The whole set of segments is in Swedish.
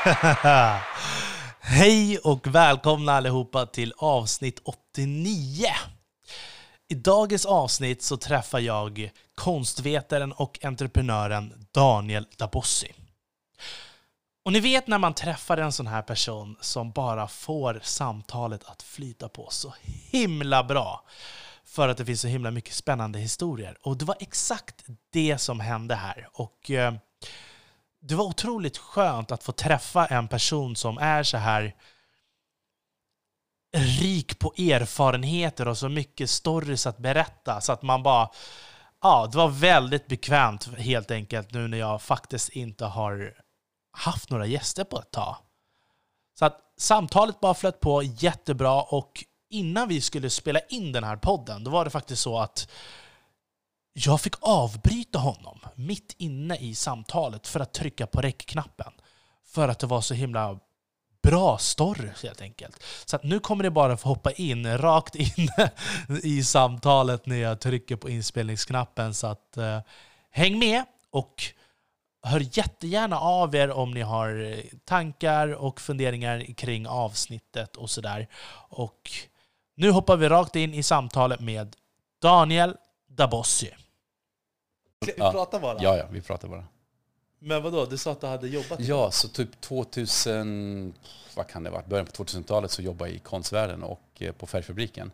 Hej och välkomna allihopa till avsnitt 89. I dagens avsnitt så träffar jag konstvetaren och entreprenören Daniel Dabossi. Och ni vet när man träffar en sån här person som bara får samtalet att flyta på så himla bra för att det finns så himla mycket spännande historier. Och det var exakt det som hände här. Och eh, det var otroligt skönt att få träffa en person som är så här rik på erfarenheter och så mycket stories att berätta så att man bara Ja, det var väldigt bekvämt helt enkelt nu när jag faktiskt inte har haft några gäster på ett tag. Så att samtalet bara flöt på jättebra och innan vi skulle spela in den här podden, då var det faktiskt så att jag fick avbryta honom mitt inne i samtalet för att trycka på räckknappen. För att det var så himla bra story helt enkelt. Så att nu kommer det bara få hoppa in, rakt in i samtalet när jag trycker på inspelningsknappen. Så att eh, häng med och hör jättegärna av er om ni har eh, tankar och funderingar kring avsnittet och sådär. Och nu hoppar vi rakt in i samtalet med Daniel Dabossi. Vi pratar bara? Ja, ja, vi pratar bara. Men vadå, du sa att du hade jobbat? Ja, så typ 2000, vad kan det vara, början på 2000-talet så jobbade jag i konstvärlden och eh, på färgfabriken.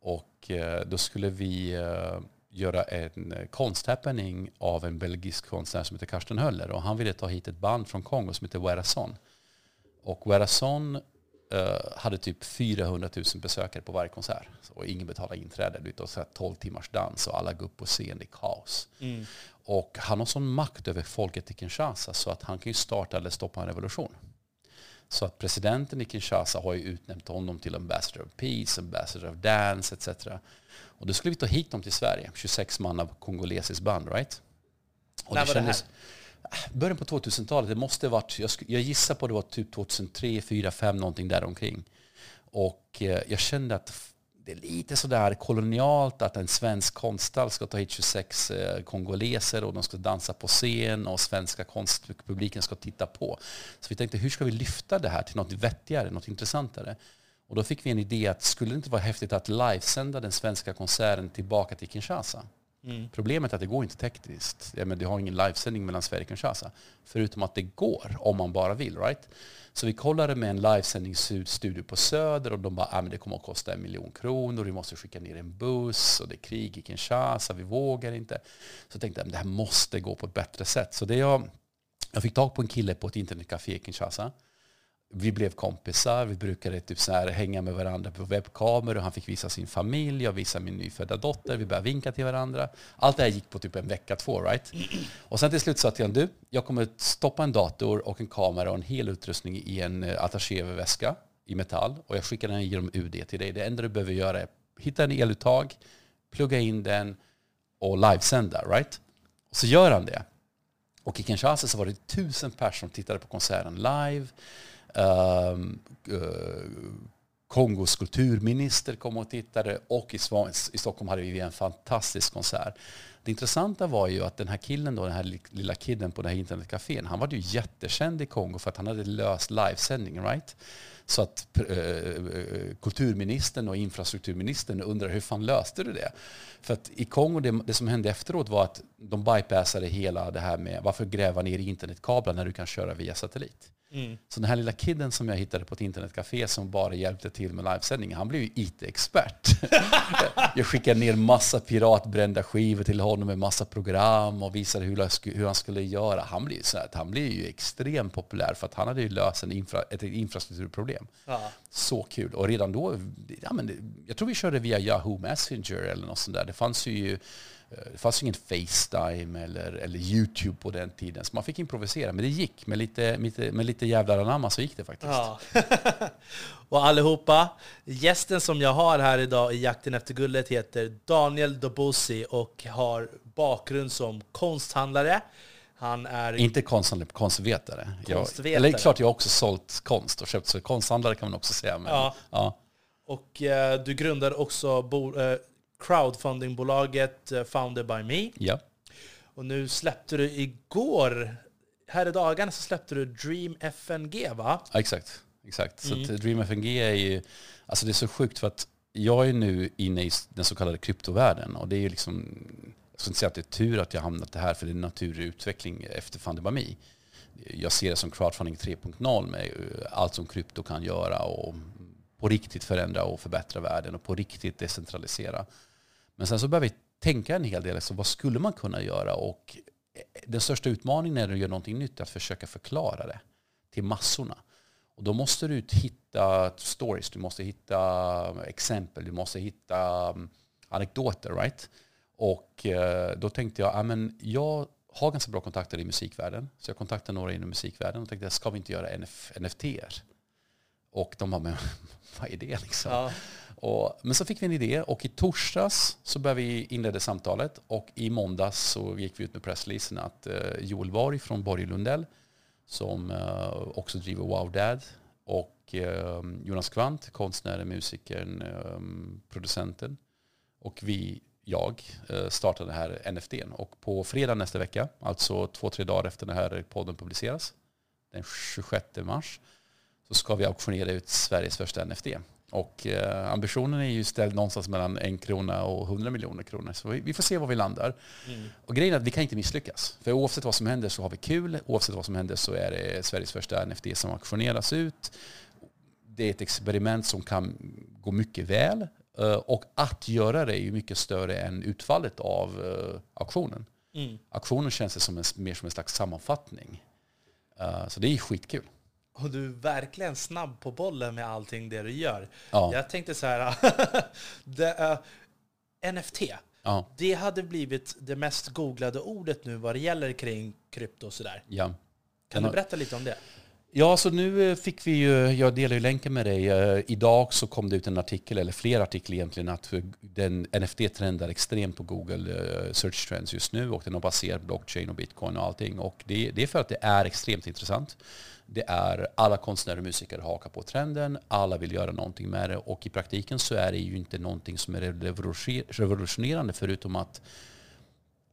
Och eh, då skulle vi eh, göra en konsthappening av en belgisk konstnär som heter Karsten Höller. Och han ville ta hit ett band från Kongo som heter Werason. Och Werason hade typ 400 000 besökare på varje konsert. Och ingen betalade inträde. Det var så här 12 timmars dans och alla går upp på scen, är kaos. Mm. Och han har sån makt över folket i Kinshasa så att han kan ju starta eller stoppa en revolution. Så att presidenten i Kinshasa har ju utnämnt honom till ambassador of peace, ambassador of dance etc. Och då skulle vi ta hit dem till Sverige, 26 man av kongolesiskt band, right? Och När var det här? Början på 2000-talet, det måste varit, jag, jag gissar på det var typ 2003, 2004, 2005, någonting däromkring. Och eh, jag kände att det är lite sådär kolonialt att en svensk konsthall ska ta hit 26 eh, kongoleser och de ska dansa på scen och svenska konstpubliken ska titta på. Så vi tänkte, hur ska vi lyfta det här till något vettigare, något intressantare? Och då fick vi en idé att skulle det inte vara häftigt att livesända den svenska konserten tillbaka till Kinshasa? Mm. Problemet är att det går inte tekniskt. Ja, men du har ingen livesändning mellan Sverige och Kinshasa. Förutom att det går om man bara vill. Right? Så vi kollade med en livesändningsstudio på Söder och de bara ah, men det kommer att kosta en miljon kronor. Vi måste skicka ner en buss och det är krig i Kinshasa. Vi vågar inte. Så jag tänkte jag att det här måste gå på ett bättre sätt. Så det jag, jag fick tag på en kille på ett internetcafé i Kinshasa. Vi blev kompisar, vi brukade typ så här hänga med varandra på webbkameror. Han fick visa sin familj, jag visade min nyfödda dotter. Vi började vinka till varandra. Allt det här gick på typ en vecka, två. Right? Och sen till slut sa jag till honom, du, jag kommer stoppa en dator och en kamera och en hel utrustning i en eh, attachéväska i metall och jag skickar den genom UD till dig. Det enda du behöver göra är hitta en eluttag, plugga in den och livesända. Right? Och så gör han det. Och i Kinshasa så var det tusen personer som tittade på konserten live. Ehm, eh, Kongos kulturminister kom och tittade och i, i Stockholm hade vi en fantastisk konsert. Det intressanta var ju att den här killen, då, den här lilla killen på det här internetcafén, han var ju jättekänd i Kongo för att han hade löst livesändning. right? Så att eh, eh, kulturministern och infrastrukturministern undrar hur fan löste du det? För att i Kongo, det, det som hände efteråt var att de bypassade hela det här med varför gräva ner internetkablar när du kan köra via satellit. Mm. Så den här lilla kidden som jag hittade på ett internetcafé som bara hjälpte till med livesändningen, han blev ju IT-expert. jag skickade ner massa piratbrända skivor till honom med massa program och visade hur, han skulle göra. Han blev, så han blev ju extremt populär för att han hade ju löst en infra, ett infrastrukturproblem. Ja. Så kul. Och redan då, ja, men jag tror vi körde via Yahoo Messenger eller något sånt där. Det fanns ju det fanns ingen Facetime eller, eller YouTube på den tiden. Så man fick improvisera. Men det gick. Med lite, med lite, med lite jävlar anamma så gick det faktiskt. Ja. och allihopa, gästen som jag har här idag i Jakten efter guldet heter Daniel Dobossi och har bakgrund som konsthandlare. Han är... Inte konsthandlare, konstvetare. Jag, Konstvetare. eller klart jag har också sålt konst och köpt, så konsthandlare kan man också säga. Men, Ja. ja. Och eh, du grundade också bo, eh, crowdfundingbolaget eh, Founded by Me. ja. Och nu släppte du igår här i dagarna så släppte du Dream FNG va? Ja, exakt. exakt. Mm. Så att Dream FNG är ju, alltså det är så sjukt för att jag är nu inne i den så kallade kryptovärlden och det är ju liksom, jag ska inte säga att det är tur att jag hamnat här för det är en naturlig utveckling efter Fundibami. Jag ser det som crowdfunding 3.0 med eh, allt som krypto kan göra och på riktigt förändra och förbättra världen och på riktigt decentralisera. Men sen så började vi tänka en hel del, alltså vad skulle man kunna göra? Och eh, den största utmaningen när du gör någonting nytt är att försöka förklara det till massorna. Och då måste du hitta stories, du måste hitta eh, exempel, du måste hitta mm, anekdoter. Right? Och eh, då tänkte jag, ja, men jag har ganska bra kontakter i musikvärlden. Så jag kontaktade några inom musikvärlden och tänkte, ska vi inte göra NF, NFT-er? Och de bara, men vad är det liksom? Ja. Och, men så fick vi en idé och i torsdags så började vi inleda samtalet och i måndags så gick vi ut med pressreleasen att eh, Joel Borg från Borg Lundell som eh, också driver Wow Dad och eh, Jonas Kvant, konstnären, musikern, producenten och vi, jag, startade det här NFTn. Och på fredag nästa vecka, alltså två, tre dagar efter den här podden publiceras, den 26 mars, så ska vi auktionera ut Sveriges första NFT. Och eh, ambitionen är ju ställd någonstans mellan en krona och hundra miljoner kronor. Så vi, vi, får se var vi landar. Mm. Och grejen är att vi kan inte misslyckas. För oavsett vad som händer så har vi kul. Oavsett vad som händer så är det Sveriges första NFT som auktioneras ut. Det är ett experiment som kan gå mycket väl. Eh, och att göra det är ju mycket större än utfallet av uh, auktionen. Mm. Auktionen känns det som en, mer som en slags sammanfattning. Så det är skitkul. Och du är verkligen snabb på bollen med allting det du gör. Ja. Jag tänkte så här, det, uh, NFT, ja. det hade blivit det mest googlade ordet nu vad det gäller kring krypto och sådär. Ja. Kan du berätta lite om det? Ja, så nu fick vi ju, jag delar ju länken med dig, idag så kom det ut en artikel, eller flera artiklar egentligen, att den NFT trendar extremt på Google Search Trends just nu och den har baserat blockchain och bitcoin och allting. Och det, det är för att det är extremt intressant. Det är alla konstnärer och musiker hakar på trenden, alla vill göra någonting med det och i praktiken så är det ju inte någonting som är revolutionerande förutom att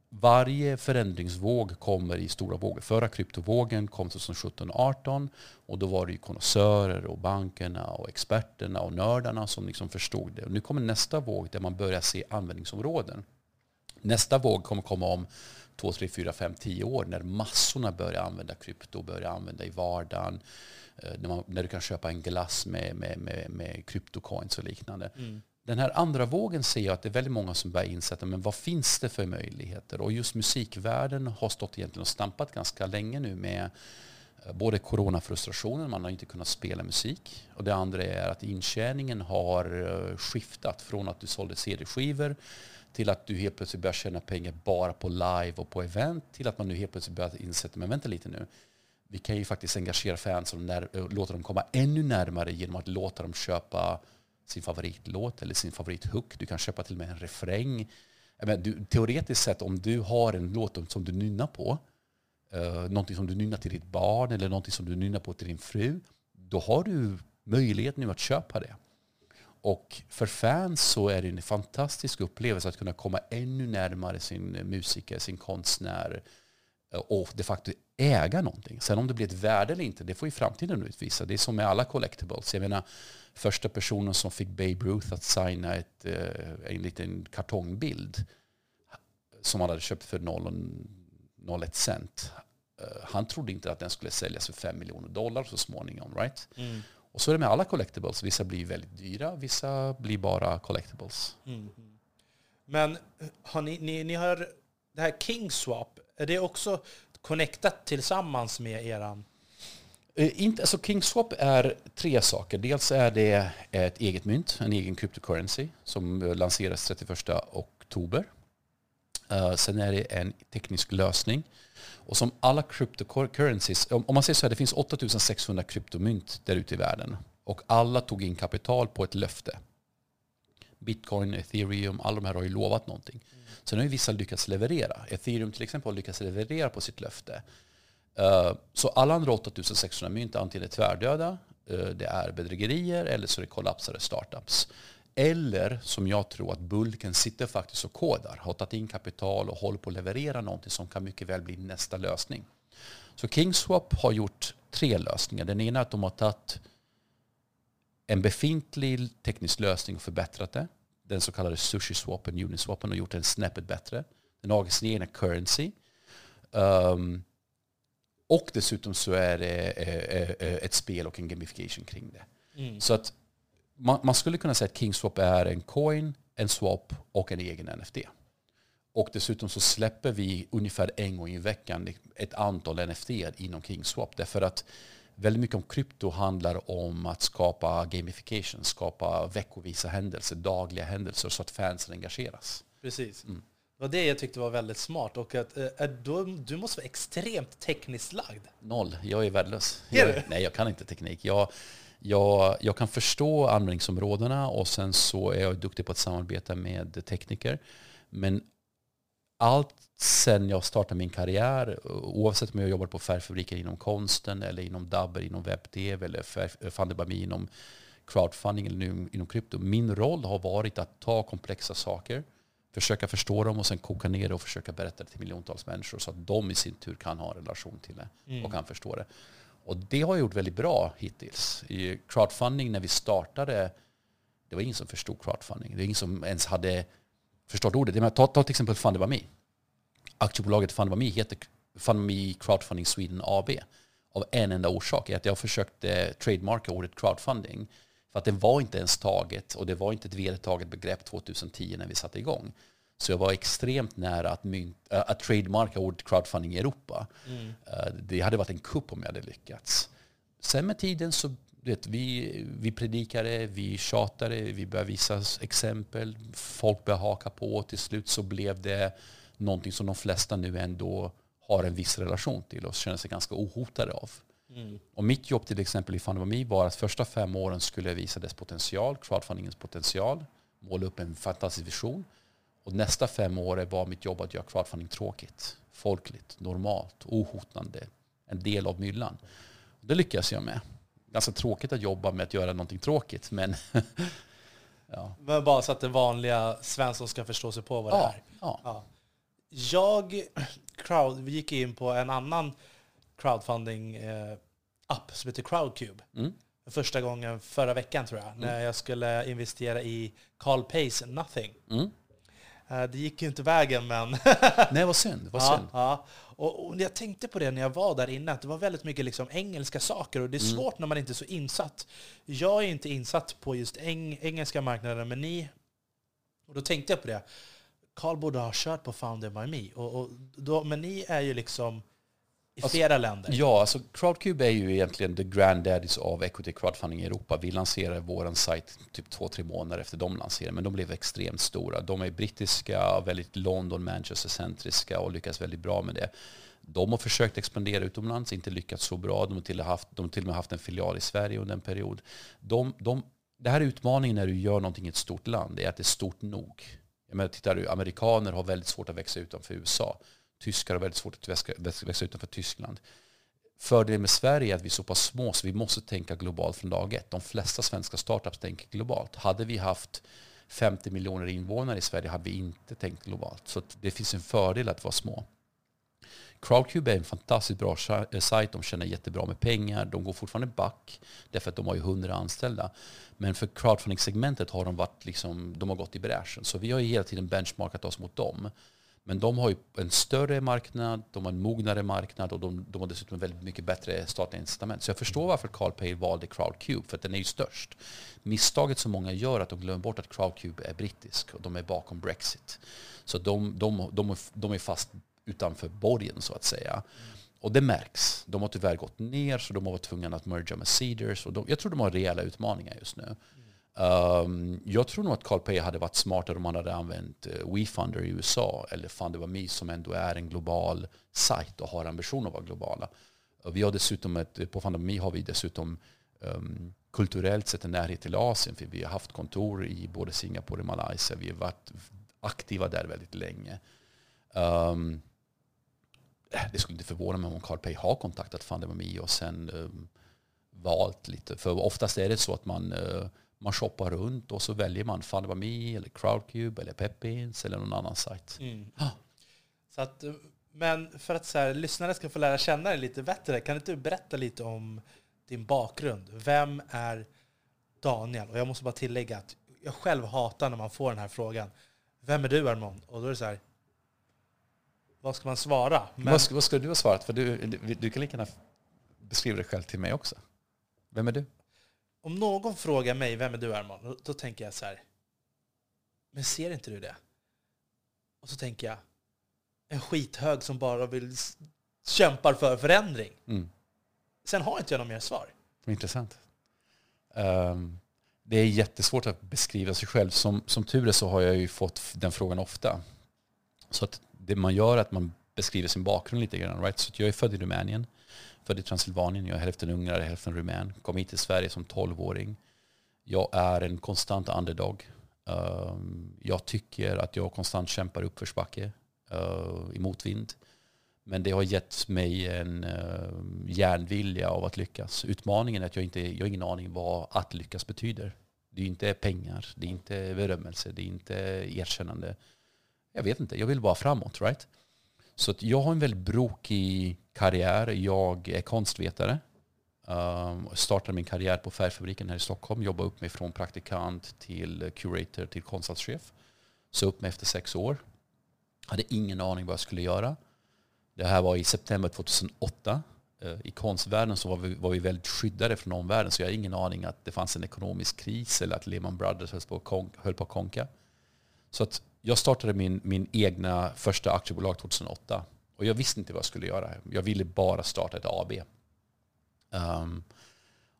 varje förändringsvåg kommer i stora vågor. Förra kryptovågen kom 2017-18 och då var det ju konnässörer och bankerna och experterna och nördarna som liksom förstod det. Och nu kommer nästa våg där man börjar se användningsområden. Nästa våg kommer komma om två, tre, fyra, fem, tio år när massorna börjar använda krypto, börjar använda i vardagen. Eh, när, man, när du kan köpa en glass med, med, med, med kryptocoins och liknande. Mm. Den här andra vågen ser jag att det är väldigt många som börjar insätta men vad finns det för möjligheter? Och just musikvärlden har stått egentligen och stampat ganska länge nu med eh, både coronafrustrationen, man har inte kunnat spela musik. Och det andra är att intjäningen har eh, skiftat från att du sålde CD-skivor till att du helt plötsligt börjar tjäna pengar bara på live och på event till att man nu helt plötsligt börjar insätta, men vänta lite nu. Vi kan ju faktiskt engagera fans och när, eh, låta dem komma ännu närmare genom att låta dem köpa sin favoritlåt eller sin favorithook. Du kan köpa till och med en refräng. Men du, teoretiskt sett om du har en låt som du nynnar på, eh, någonting som du nynnar till ditt barn eller någonting som du nynnar på till din fru, då har du möjlighet nu att köpa det. Och för fans så är det en fantastisk upplevelse att kunna komma ännu närmare sin musiker, sin konstnär eh, och de facto äga någonting. Sen om det blir ett värde eller inte, det får ju framtiden utvisa. Det är som med alla collectibles. Jag menar, första personen som fick Babe Ruth att signa ett, eh, en liten kartongbild som han hade köpt för 0,01 cent. Eh, han trodde inte att den skulle säljas för 5 miljoner dollar så småningom. Right? Mm. Och så är det med alla collectibles. Vissa blir väldigt dyra, vissa blir bara collectibles. Mm. Men har ni, ni, ni har det här Kingswap, är det också connectat tillsammans med eran? Eh, inte, alltså Kingswap är tre saker. Dels är det ett eget mynt, en egen cryptocurrency som lanseras 31 oktober. Uh, sen är det en teknisk lösning och som alla cryptocurrencies, om man säger så här, det finns 8600 kryptomynt där ute i världen. Och alla tog in kapital på ett löfte. Bitcoin, ethereum, alla de här har ju lovat någonting. Mm. Sen har ju vissa lyckats leverera. Ethereum till exempel har lyckats leverera på sitt löfte. Eh, så alla andra 8600 mynt antingen är tvärdöda, eh, det är bedrägerier eller så är det kollapsade startups. Eller som jag tror att Bulken sitter faktiskt och kodar, har tagit in kapital och håller på att leverera någonting som kan mycket väl bli nästa lösning. Så Kingswap har gjort tre lösningar. Den ena är att de har tagit en befintlig teknisk lösning och förbättrat det. Den så kallade sushi-swappen, uniswappen, och gjort den snäppet bättre. Den har sin egna currency. Um, och dessutom så är det eh, eh, ett spel och en gamification kring det. Mm. Så att man, man, skulle kunna säga att Kingswap är en coin, en swap och en egen NFT. Och dessutom så släpper vi ungefär en gång i veckan ett antal NFT inom Kingswap. Därför att väldigt mycket om krypto handlar om att skapa gamification, skapa veckovisa händelser, dagliga händelser så att fansen engageras. Precis. Mm. Det var det jag tyckte var väldigt smart. Och att, äh, då, du måste vara extremt tekniskt lagd. Noll. Jag är värdelös. Jag, nej, jag kan inte teknik. Jag, jag, jag kan förstå användningsområdena och sen så är jag duktig på att samarbeta med tekniker. Men allt sen jag startade min karriär, oavsett om jag jobbar på färgfabriker inom konsten eller inom Dabber, inom webb-tv eller Fandebami inom crowdfunding eller inom krypto. Min roll har varit att ta komplexa saker, försöka förstå dem och sen koka ner det och försöka berätta det till miljontals människor så att de i sin tur kan ha en relation till det mm. och kan förstå det. Och det har jag gjort väldigt bra hittills. I crowdfunding när vi startade, det var ingen som förstod crowdfunding. Det var ingen som ens hade förstått ordet. Ta, ta till exempel Fundabami. Aktiebolaget Fundabami heter Fundabami Crowdfunding Sweden AB. Av en enda orsak, är att jag försökte trademarka ordet crowdfunding. För att det var inte ens taget och det var inte ett vedertaget begrepp 2010 när vi satte igång. Så jag var extremt nära att, mynt, äh, att trademarka ordet crowdfunding i Europa. Mm. Uh, det hade varit en kupp om jag hade lyckats. Sen med tiden så vet, vi, vi predikade, vi tjatade, vi började visa exempel. Folk började haka på och till slut så blev det någonting som de flesta nu ändå har en viss relation till och känner sig ganska ohotade av. Mm. Och mitt jobb till exempel i Fundami var att första fem åren skulle jag visa dess potential, crowdfundingens potential, måla upp en fantastisk vision. Och nästa fem år var mitt jobb att göra crowdfunding tråkigt, folkligt, normalt, ohotande, en del av myllan. Det lyckas jag med. Ganska tråkigt att jobba med att göra någonting tråkigt, men ja. Men bara så att det vanliga Svensson ska förstå sig på vad det är. Ja. ja. Jag crowd, vi gick in på en annan crowdfunding-app eh, som heter Crowdcube. Mm. Första gången förra veckan tror jag, mm. när jag skulle investera i Carl Pace Nothing. Mm. Eh, det gick ju inte vägen men... Nej, vad synd. Vad synd. Ja, ja. Och, och, jag tänkte på det när jag var där inne, att det var väldigt mycket liksom engelska saker och det är mm. svårt när man inte är så insatt. Jag är inte insatt på just eng engelska marknaden, men ni... Och då tänkte jag på det. Carl borde ha kört på Founded by Me. Och, och då, men ni är ju liksom i alltså, flera länder. Ja, alltså Crowdcube är ju egentligen the granddaddies av equity crowdfunding i Europa. Vi lanserade vår sajt typ två, tre månader efter de lanserade, men de blev extremt stora. De är brittiska, väldigt London, Manchester-centriska och lyckas väldigt bra med det. De har försökt expandera utomlands, inte lyckats så bra. De har till och, haft, de till och med haft en filial i Sverige under en period. De, de, det här är utmaningen när du gör någonting i ett stort land, det är att det är stort nog. Jag menar, tittar du, amerikaner har väldigt svårt att växa utanför USA. Tyskar har väldigt svårt att växa, växa utanför Tyskland. Fördelen med Sverige är att vi är så pass små så vi måste tänka globalt från dag ett. De flesta svenska startups tänker globalt. Hade vi haft 50 miljoner invånare i Sverige hade vi inte tänkt globalt. Så det finns en fördel att vara små. Crowdcube är en fantastiskt bra eh, sajt. De tjänar jättebra med pengar. De går fortfarande back därför att de har ju 100 anställda. Men för crowdfunding-segmentet har de, varit liksom, de har gått i bräschen. Så vi har ju hela tiden benchmarkat oss mot dem. Men de har ju en större marknad, de har en mognare marknad och de, de har dessutom väldigt mycket bättre statliga incitament. Så jag förstår varför CarlPay valde Crowdcube, för att den är ju störst. Misstaget som många gör är att de glömmer bort att Crowdcube är brittisk och de är bakom Brexit. Så de, de, de, de är fast utanför borgen så att säga. Och det märks. De har tyvärr gått ner så de har varit tvungna att merga med Cedars. Och de, jag tror de har rejäla utmaningar just nu. Um, jag tror nog att CarlPay hade varit smartare om man hade använt uh, WeFunder i USA eller FundedByMe som ändå är en global sajt och har ambition att vara globala. Uh, vi har dessutom ett, på FundedByMe har vi dessutom um, kulturellt sett en närhet till Asien för vi har haft kontor i både Singapore och Malaysia. Vi har varit aktiva där väldigt länge. Um, det skulle inte förvåna mig om CarlPay har kontaktat FundedByMe och sen um, valt lite. För oftast är det så att man uh, man shoppar runt och så väljer man FundMe eller Crowdcube eller Pepins eller någon annan sajt. Mm. Så att, Men för att så här, lyssnarna ska få lära känna dig lite bättre, kan inte du berätta lite om din bakgrund? Vem är Daniel? Och jag måste bara tillägga att jag själv hatar när man får den här frågan. Vem är du Armand? Och då är det så här, vad ska man svara? Men, vad, ska du ha svarat? För du, du, du kan lika gärna beskriva dig själv till mig också. Vem är du? Om någon frågar mig, vem är du Armand? Då, då tänker jag så här, men ser inte du det? Och så tänker jag, en skithög som bara vill kämpar för förändring. Mm. Sen har inte jag något mer svar. Intressant. Um, det är jättesvårt att beskriva sig själv. Som, som tur är så har jag ju fått den frågan ofta. Så att det man gör är att man beskriver sin bakgrund lite grann. Right? Så jag är född i Rumänien, född i Transylvanien. Jag är hälften ungrare, hälften rumän. Kom hit till Sverige som tolvåring. Jag är en konstant underdog. Ehm, jag tycker att jag konstant kämpar uppförsbacke eh, i motvind. Men det har gett mig en eh, järnvilja av att lyckas. Utmaningen är att jag inte jag har ingen aning vad att lyckas betyder. Det är inte pengar, det är inte berömmelse, det är inte erkännande. Jag vet inte, jag vill bara framåt. Right? Så att jag har en väldigt brokig karriär. Jag är konstvetare. Um, startade min karriär på Färgfabriken här i Stockholm. Jobbade upp mig från praktikant till curator till konstnärschef. Så upp mig efter sex år. Hade ingen aning vad jag skulle göra. Det här var i september 2008. Uh, ehm, I konstvärlden så var vi, var vi väldigt skyddade från omvärlden så jag har ingen aning att det fanns en ekonomisk kris eller att Lehman Brothers höll på, höll på att konka. Så att jag startade min, min egna första aktiebolag 2008 och jag visste inte vad jag skulle göra. Jag ville bara starta ett AB. Um, ehm,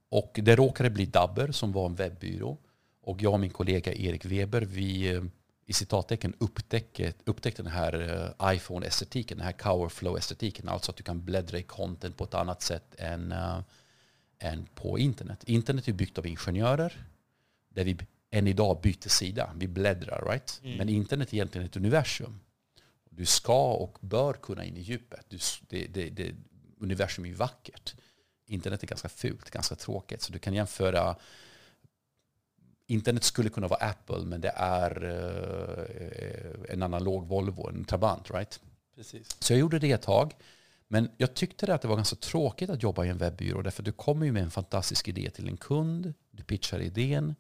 och det råkade bli Dabber som var en webbyrå. Och jag och min kollega Erik Weber, vi eh, i citattecken upptäckte, upptäckte den här eh, iPhone-estetiken, den här Cowerflow-estetiken. Alltså att du kan bläddra i content på ett annat sätt än, uh, än på internet. Internet är byggt av ingenjörer där vi än idag byter sida. Vi bläddrar, right? Mm. Men internet är egentligen ett universum. Du ska och bör kunna in i djupet. Du, det, det, det, universum är vackert. Internet är ganska fult, ganska tråkigt. Så du kan jämföra Internet skulle kunna vara Apple, men det är uh, en analog Volvo, en Trabant. Right? Precis. Så jag gjorde det ett tag. Men jag tyckte att det var ganska tråkigt att jobba i en webbyrå. Därför du kommer ju med en fantastisk idé till en kund. Du pitchar idén.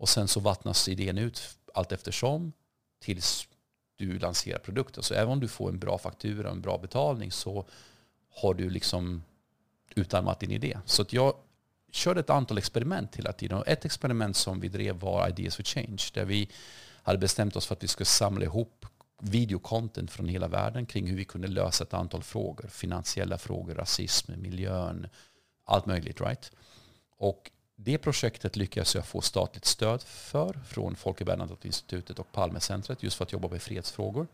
Och sen så vattnas idén ut allt eftersom tills du lanserar produkten. Så även om du får en bra faktura och en bra betalning så har du liksom utarmat din idé. Så att jag körde ett antal experiment hela tiden. Och ett experiment som vi drev var Ideas for Change. Där vi hade bestämt oss för att vi skulle samla ihop videocontent från hela världen kring hur vi kunde lösa ett antal frågor. Finansiella frågor, rasism, miljön, allt möjligt. right? Och det projektet lyckades jag få statligt stöd för från Folke Bernadotte-institutet och Palmecentret just för att jobba med fredsfrågor.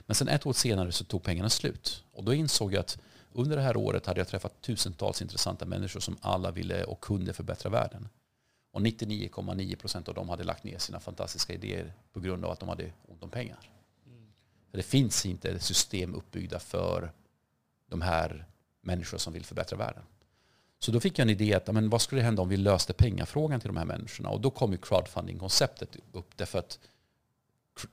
Men sen ett år senare så tog pengarna slut. Och då insåg jag att under det här året hade jag träffat tusentals intressanta människor som alla ville och kunde förbättra världen. Och 99,9 procent av dem hade lagt ner sina fantastiska idéer på grund av att de hade ont om pengar. Mm. För det finns inte system uppbyggda för de här människor som vill förbättra världen. Så då fick jag en idé att men vad skulle hända om vi löste pengafrågan till de här människorna? Och då kom ju crowdfunding-konceptet upp. Därför att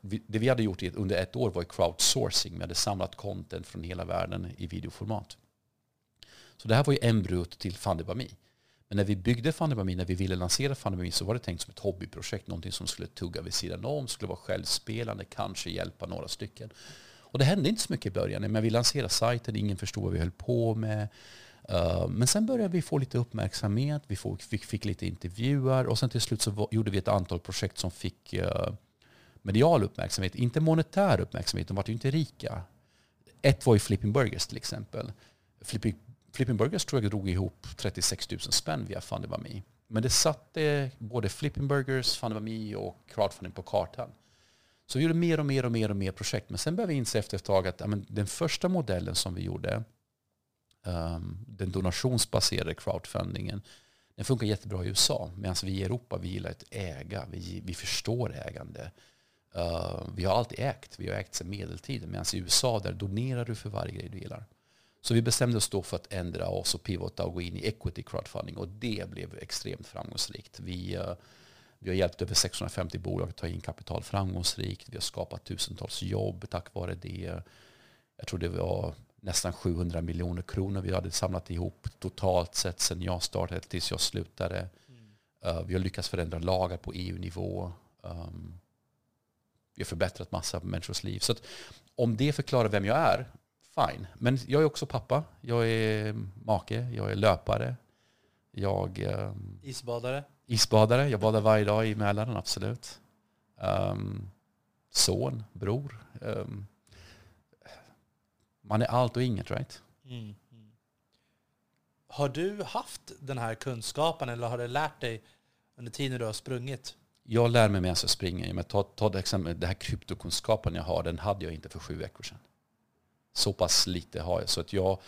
det vi hade gjort under ett år var crowdsourcing. Vi hade samlat content från hela världen i videoformat. Så det här var ju embryot till Fundibami. Men när vi byggde Fundibami, när vi ville lansera Fundibami så var det tänkt som ett hobbyprojekt. Någonting som skulle tugga vid sidan om, skulle vara självspelande, kanske hjälpa några stycken. Och det hände inte så mycket i början. Men vi lanserade sajten, ingen förstod vad vi höll på med. Eh, men sen började vi få lite uppmärksamhet, vi fick, fick, lite intervjuer och sen till slut så gjorde vi ett antal projekt som fick eh, medial uppmärksamhet. Inte monetär uppmärksamhet, de var ju inte rika. Ett var ju Flipping Burgers till exempel. Flipping, Flipping Burgers tror jag drog ihop 36 000 spänn via Fundibami. Men det satte både Flipping Burgers, Fundibami och crowdfunding på kartan. Så vi gjorde mer och mer och mer och mer projekt. Men sen började vi inse efter ett tag att men, den första modellen som vi gjorde, Ehm, den donationsbaserade crowdfundingen, den funkar jättebra i USA. Medan vi i Europa, vi gillar att äga. Vi, vi förstår ägande. Uh, vi har alltid ägt. Vi har ägt sedan medeltiden. Medan i USA där donerar du för varje grej du gillar. Så vi bestämde oss då för att ändra oss och pivota och gå in i equity crowdfunding. Och det blev extremt framgångsrikt. Vi, uh, vi har hjälpt över 650 bolag att ta in kapital framgångsrikt. Vi har skapat tusentals jobb tack vare det. jag tror det var nästan 700 miljoner kronor vi hade samlat ihop totalt sett sedan jag startade tills jag slutade. Uh, vi har lyckats förändra lagar på EU-nivå. Um, vi har förbättrat massa människors liv. Så om det förklarar vem jag är, fine. Men jag är också pappa. Jag är make. Jag är löpare. Jag... Um, isbadare? Isbadare. Jag badar varje dag i Mälaren, absolut. Um, son, bror. Um, man är allt och inget, right? Mm, mm. Har du haft den här kunskapen eller har du lärt dig under tiden du har sprungit? Jag lär mig medan jag springer. Men ta, ta det exempel, den här kryptokunskapen jag har, den hade jag inte för sju veckor sedan. Så pass lite har jag. Så att jag,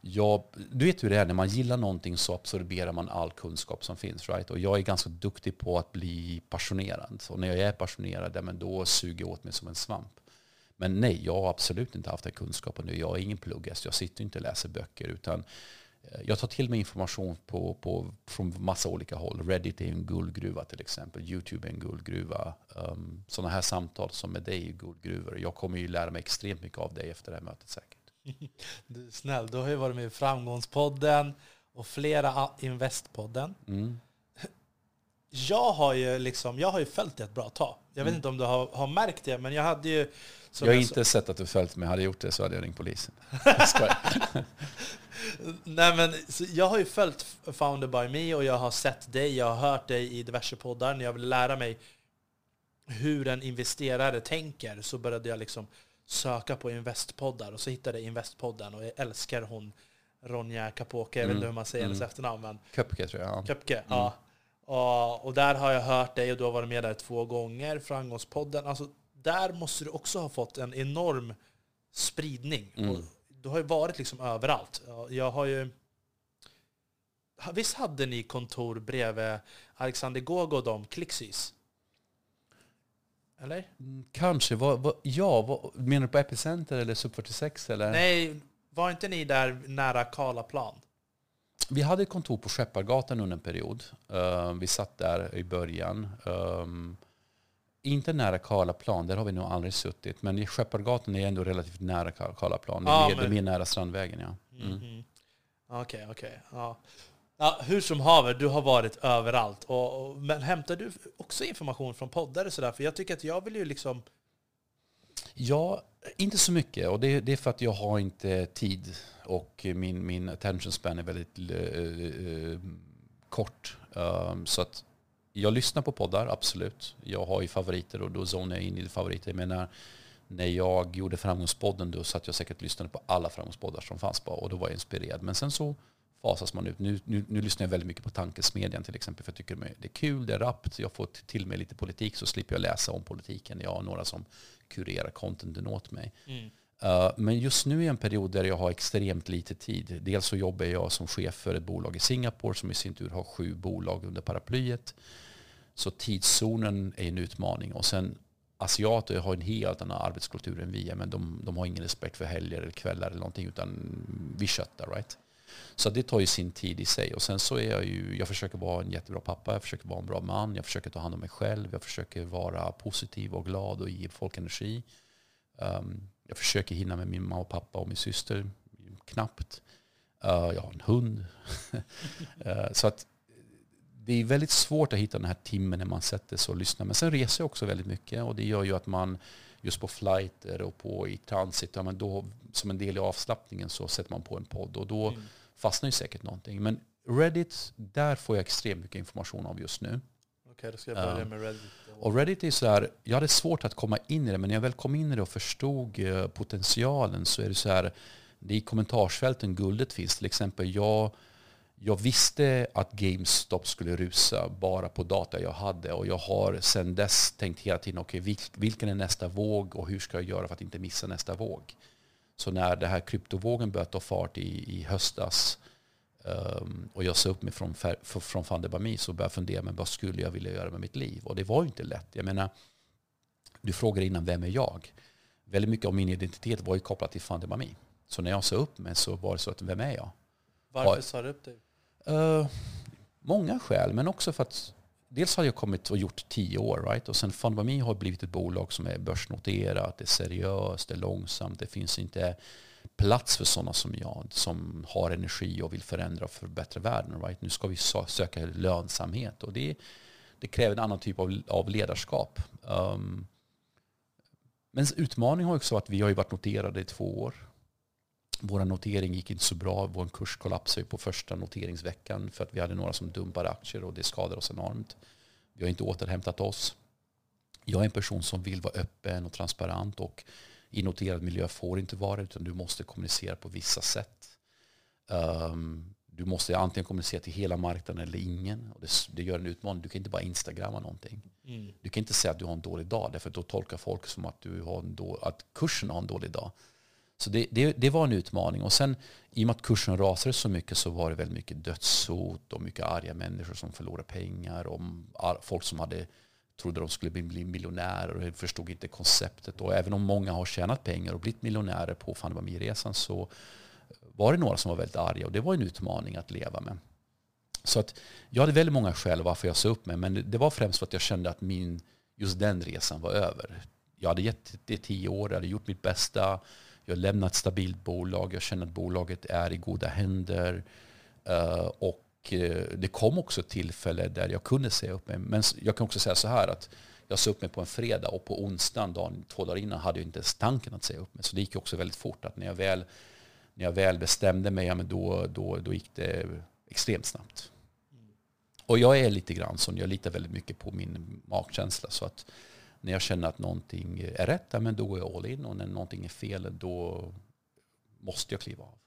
jag, du vet hur det är, när man gillar någonting så absorberar man all kunskap som finns. Right? Och jag är ganska duktig på att bli passionerad. Och när jag är passionerad, men då suger jag åt mig som en svamp. Men nej, jag har absolut inte haft den kunskapen nu. Jag är ingen pluggast, jag sitter inte och läser böcker. Utan eh, jag tar till mig information på, på, från massa olika håll. Reddit är en guldgruva till exempel. YouTube är en guldgruva. Um, sådana här samtal som med dig är guldgruvor. Jag kommer ju lära mig extremt mycket av dig efter det här mötet säkert. Du är snäll. Du har ju varit med i Framgångspodden och flera Investpodden. Mm. Jag har ju liksom, jag har ju följt det ett bra tag. Jag vet mm. inte om du har, har märkt det, men jag hade ju... Jag har inte sett att du följt mig. Hade jag gjort det så hade jag ringt polisen. Nej, men, jag har ju följt Founder by Me och jag har sett dig, jag har hört dig i diverse poddar. När jag ville lära mig hur en investerare tänker så började jag liksom söka på investpoddar och så hittade jag Investpodden och jag älskar hon Ronja Kapoke, jag vet inte mm. hur man säger mm. hennes efternamn. Men Köpke tror jag. Köpke, mm. ja. Och, och, där har jag hört dig och du har varit med där två gånger, Framgångspodden. Alltså, där måste du också ha fått en enorm spridning. Mm. du har ju varit liksom överallt. Jag har ju... Visst hade ni kontor bredvid Alexander Gogo och de, Clixys? Eller? Mm, kanske. Vad, vad, ja, vad, menar du på Epicenter eller Sub 46? Eller? Nej, var inte ni där nära Karlaplan? Vi hade ett kontor på Skeppargatan under en period. Uh, vi satt där i början. Um, inte nära Karlaplan, där har vi nog aldrig suttit. Men i Skeppargatan är ändå relativt nära Karlaplan. Ah, det är mer nära Strandvägen. Ja. Mm. Mm. Okej, okej. Ja. Ja, hur som haver, du har varit överallt. Och, och, men hämtar du också information från poddar och sådär? För jag tycker att jag vill ju liksom... Ja, inte så mycket. Och det, det är för att jag har inte tid. Och min, min attention span är väldigt uh, kort. Um, så att jag lyssnar på poddar, absolut. Jag har ju favoriter och då zonar jag in i favoriter. Men när, när jag gjorde Framgångspodden då satt jag säkert och lyssnade på alla Framgångspoddar som fanns på och då var jag inspirerad. Men sen så fasas man ut. Nu, nu, nu lyssnar jag väldigt mycket på Tankesmedjan till exempel för jag tycker det är kul, det är rappt, jag får till mig lite politik så slipper jag läsa om politiken. Jag har några som kurerar contenten åt mig. Mm. Eh, men just nu är en period där jag har extremt lite tid. Dels så jobbar jag som chef för ett bolag i Singapore som i sin tur har sju bolag under paraplyet. Så tidszonen är en utmaning. Och sen asiater har en helt annan arbetskultur än vi. Men de, de har ingen respekt för helger eller kvällar eller någonting utan vi köttar. Right? Så det tar ju sin tid i sig. Och sen så är jag ju, jag försöker vara en jättebra pappa, jag försöker vara en bra man, jag försöker ta hand om mig själv, jag försöker vara positiv och glad och ge folk energi. Um, jag försöker hinna med min mamma och pappa och min syster, knappt. Uh, jag har en hund. uh, så att det är väldigt svårt att hitta den här timmen när man sätter sig och lyssnar. Men sen reser jag också väldigt mycket och det gör ju att man just på flighter och på i transit, ja, men då, som en del i avslappningen så sätter man på en podd och då mm. fastnar ju säkert någonting. Men Reddit, där får jag extremt mycket information av just nu. Okej, då ska jag börja med Reddit. Och Reddit är så här, jag hade svårt att komma in i det, men när jag väl kom in i det och förstod eh, potentialen så är det så här, det är i kommentarsfälten guldet finns. Till exempel, jag jag visste att GameStop skulle rusa bara på data jag hade och jag har sedan dess tänkt hela tiden, okej, okay, vilken är nästa våg och hur ska jag göra för att inte missa nästa våg? Så när det här kryptovågen började ta fart i, i höstas um, och jag sa upp mig från, från Fandebami så började fundera, men vad skulle jag vilja göra med mitt liv? Och det var ju inte lätt. Jag menar, du frågade innan, vem är jag? Väldigt mycket av min identitet var ju kopplat till Fandebami. Så när jag sa upp mig så var det så att, vem är jag? Varför sa du upp dig? Uh, många skäl, men också för att dels har jag kommit och gjort tio år, right? och sen Fundami har blivit ett bolag som är börsnoterat, det är seriöst, det är långsamt, det finns inte plats för sådana som jag som har energi och vill förändra och förbättra världen. Right? Nu ska vi söka lönsamhet och det, det kräver en annan typ av, av ledarskap. Um, men utmaningen har också varit att vi har ju varit noterade i två år. Vår notering gick inte så bra. Vår kurs kollapsade på första noteringsveckan för att vi hade några som dumpade aktier och det skadade oss enormt. Vi har inte återhämtat oss. Jag är en person som vill vara öppen och transparent och i noterad miljö får inte vara utan du måste kommunicera på vissa sätt. Um, du måste antingen kommunicera till hela marknaden eller ingen. Och det, det gör en utmaning. Du kan inte bara instagramma någonting. Mm. Du kan inte säga att du har en dålig dag därför då tolkar folk som att, du har en då, att kursen har en dålig dag. Så det, det, det, var en utmaning. Och sen i och med att kursen rasade så mycket så var det väldigt mycket dödshot och mycket arga människor som förlorade pengar och folk som hade trodde de skulle bli miljonärer och förstod inte konceptet. Och även om många har tjänat pengar och blivit miljonärer på Fanbami-resan så var det några som var väldigt arga och det var en utmaning att leva med. Så att jag hade väldigt många skäl varför jag sa upp mig men det var främst för att jag kände att min, just den resan var över. Jag hade gett det tio år, jag hade gjort mitt bästa, jag lämnat ett stabilt bolag, jag känner att bolaget är i goda händer. Eh, och Eh, det kom också ett tillfälle där jag kunde säga upp mig. Men jag kan också säga så här att jag sa upp mig på en fredag och på onsdagen, dagen, två dagar innan, hade jag inte ens tanken att säga upp mig. Så det gick också väldigt fort. att När jag väl, när jag väl bestämde mig, ja, men då, då, då gick det extremt snabbt. Och jag är lite grann sån, jag litar väldigt mycket på min magkänsla. Så att när jag känner att någonting är rätt, ja, men då går jag all in. Och när någonting är fel, då måste jag kliva av.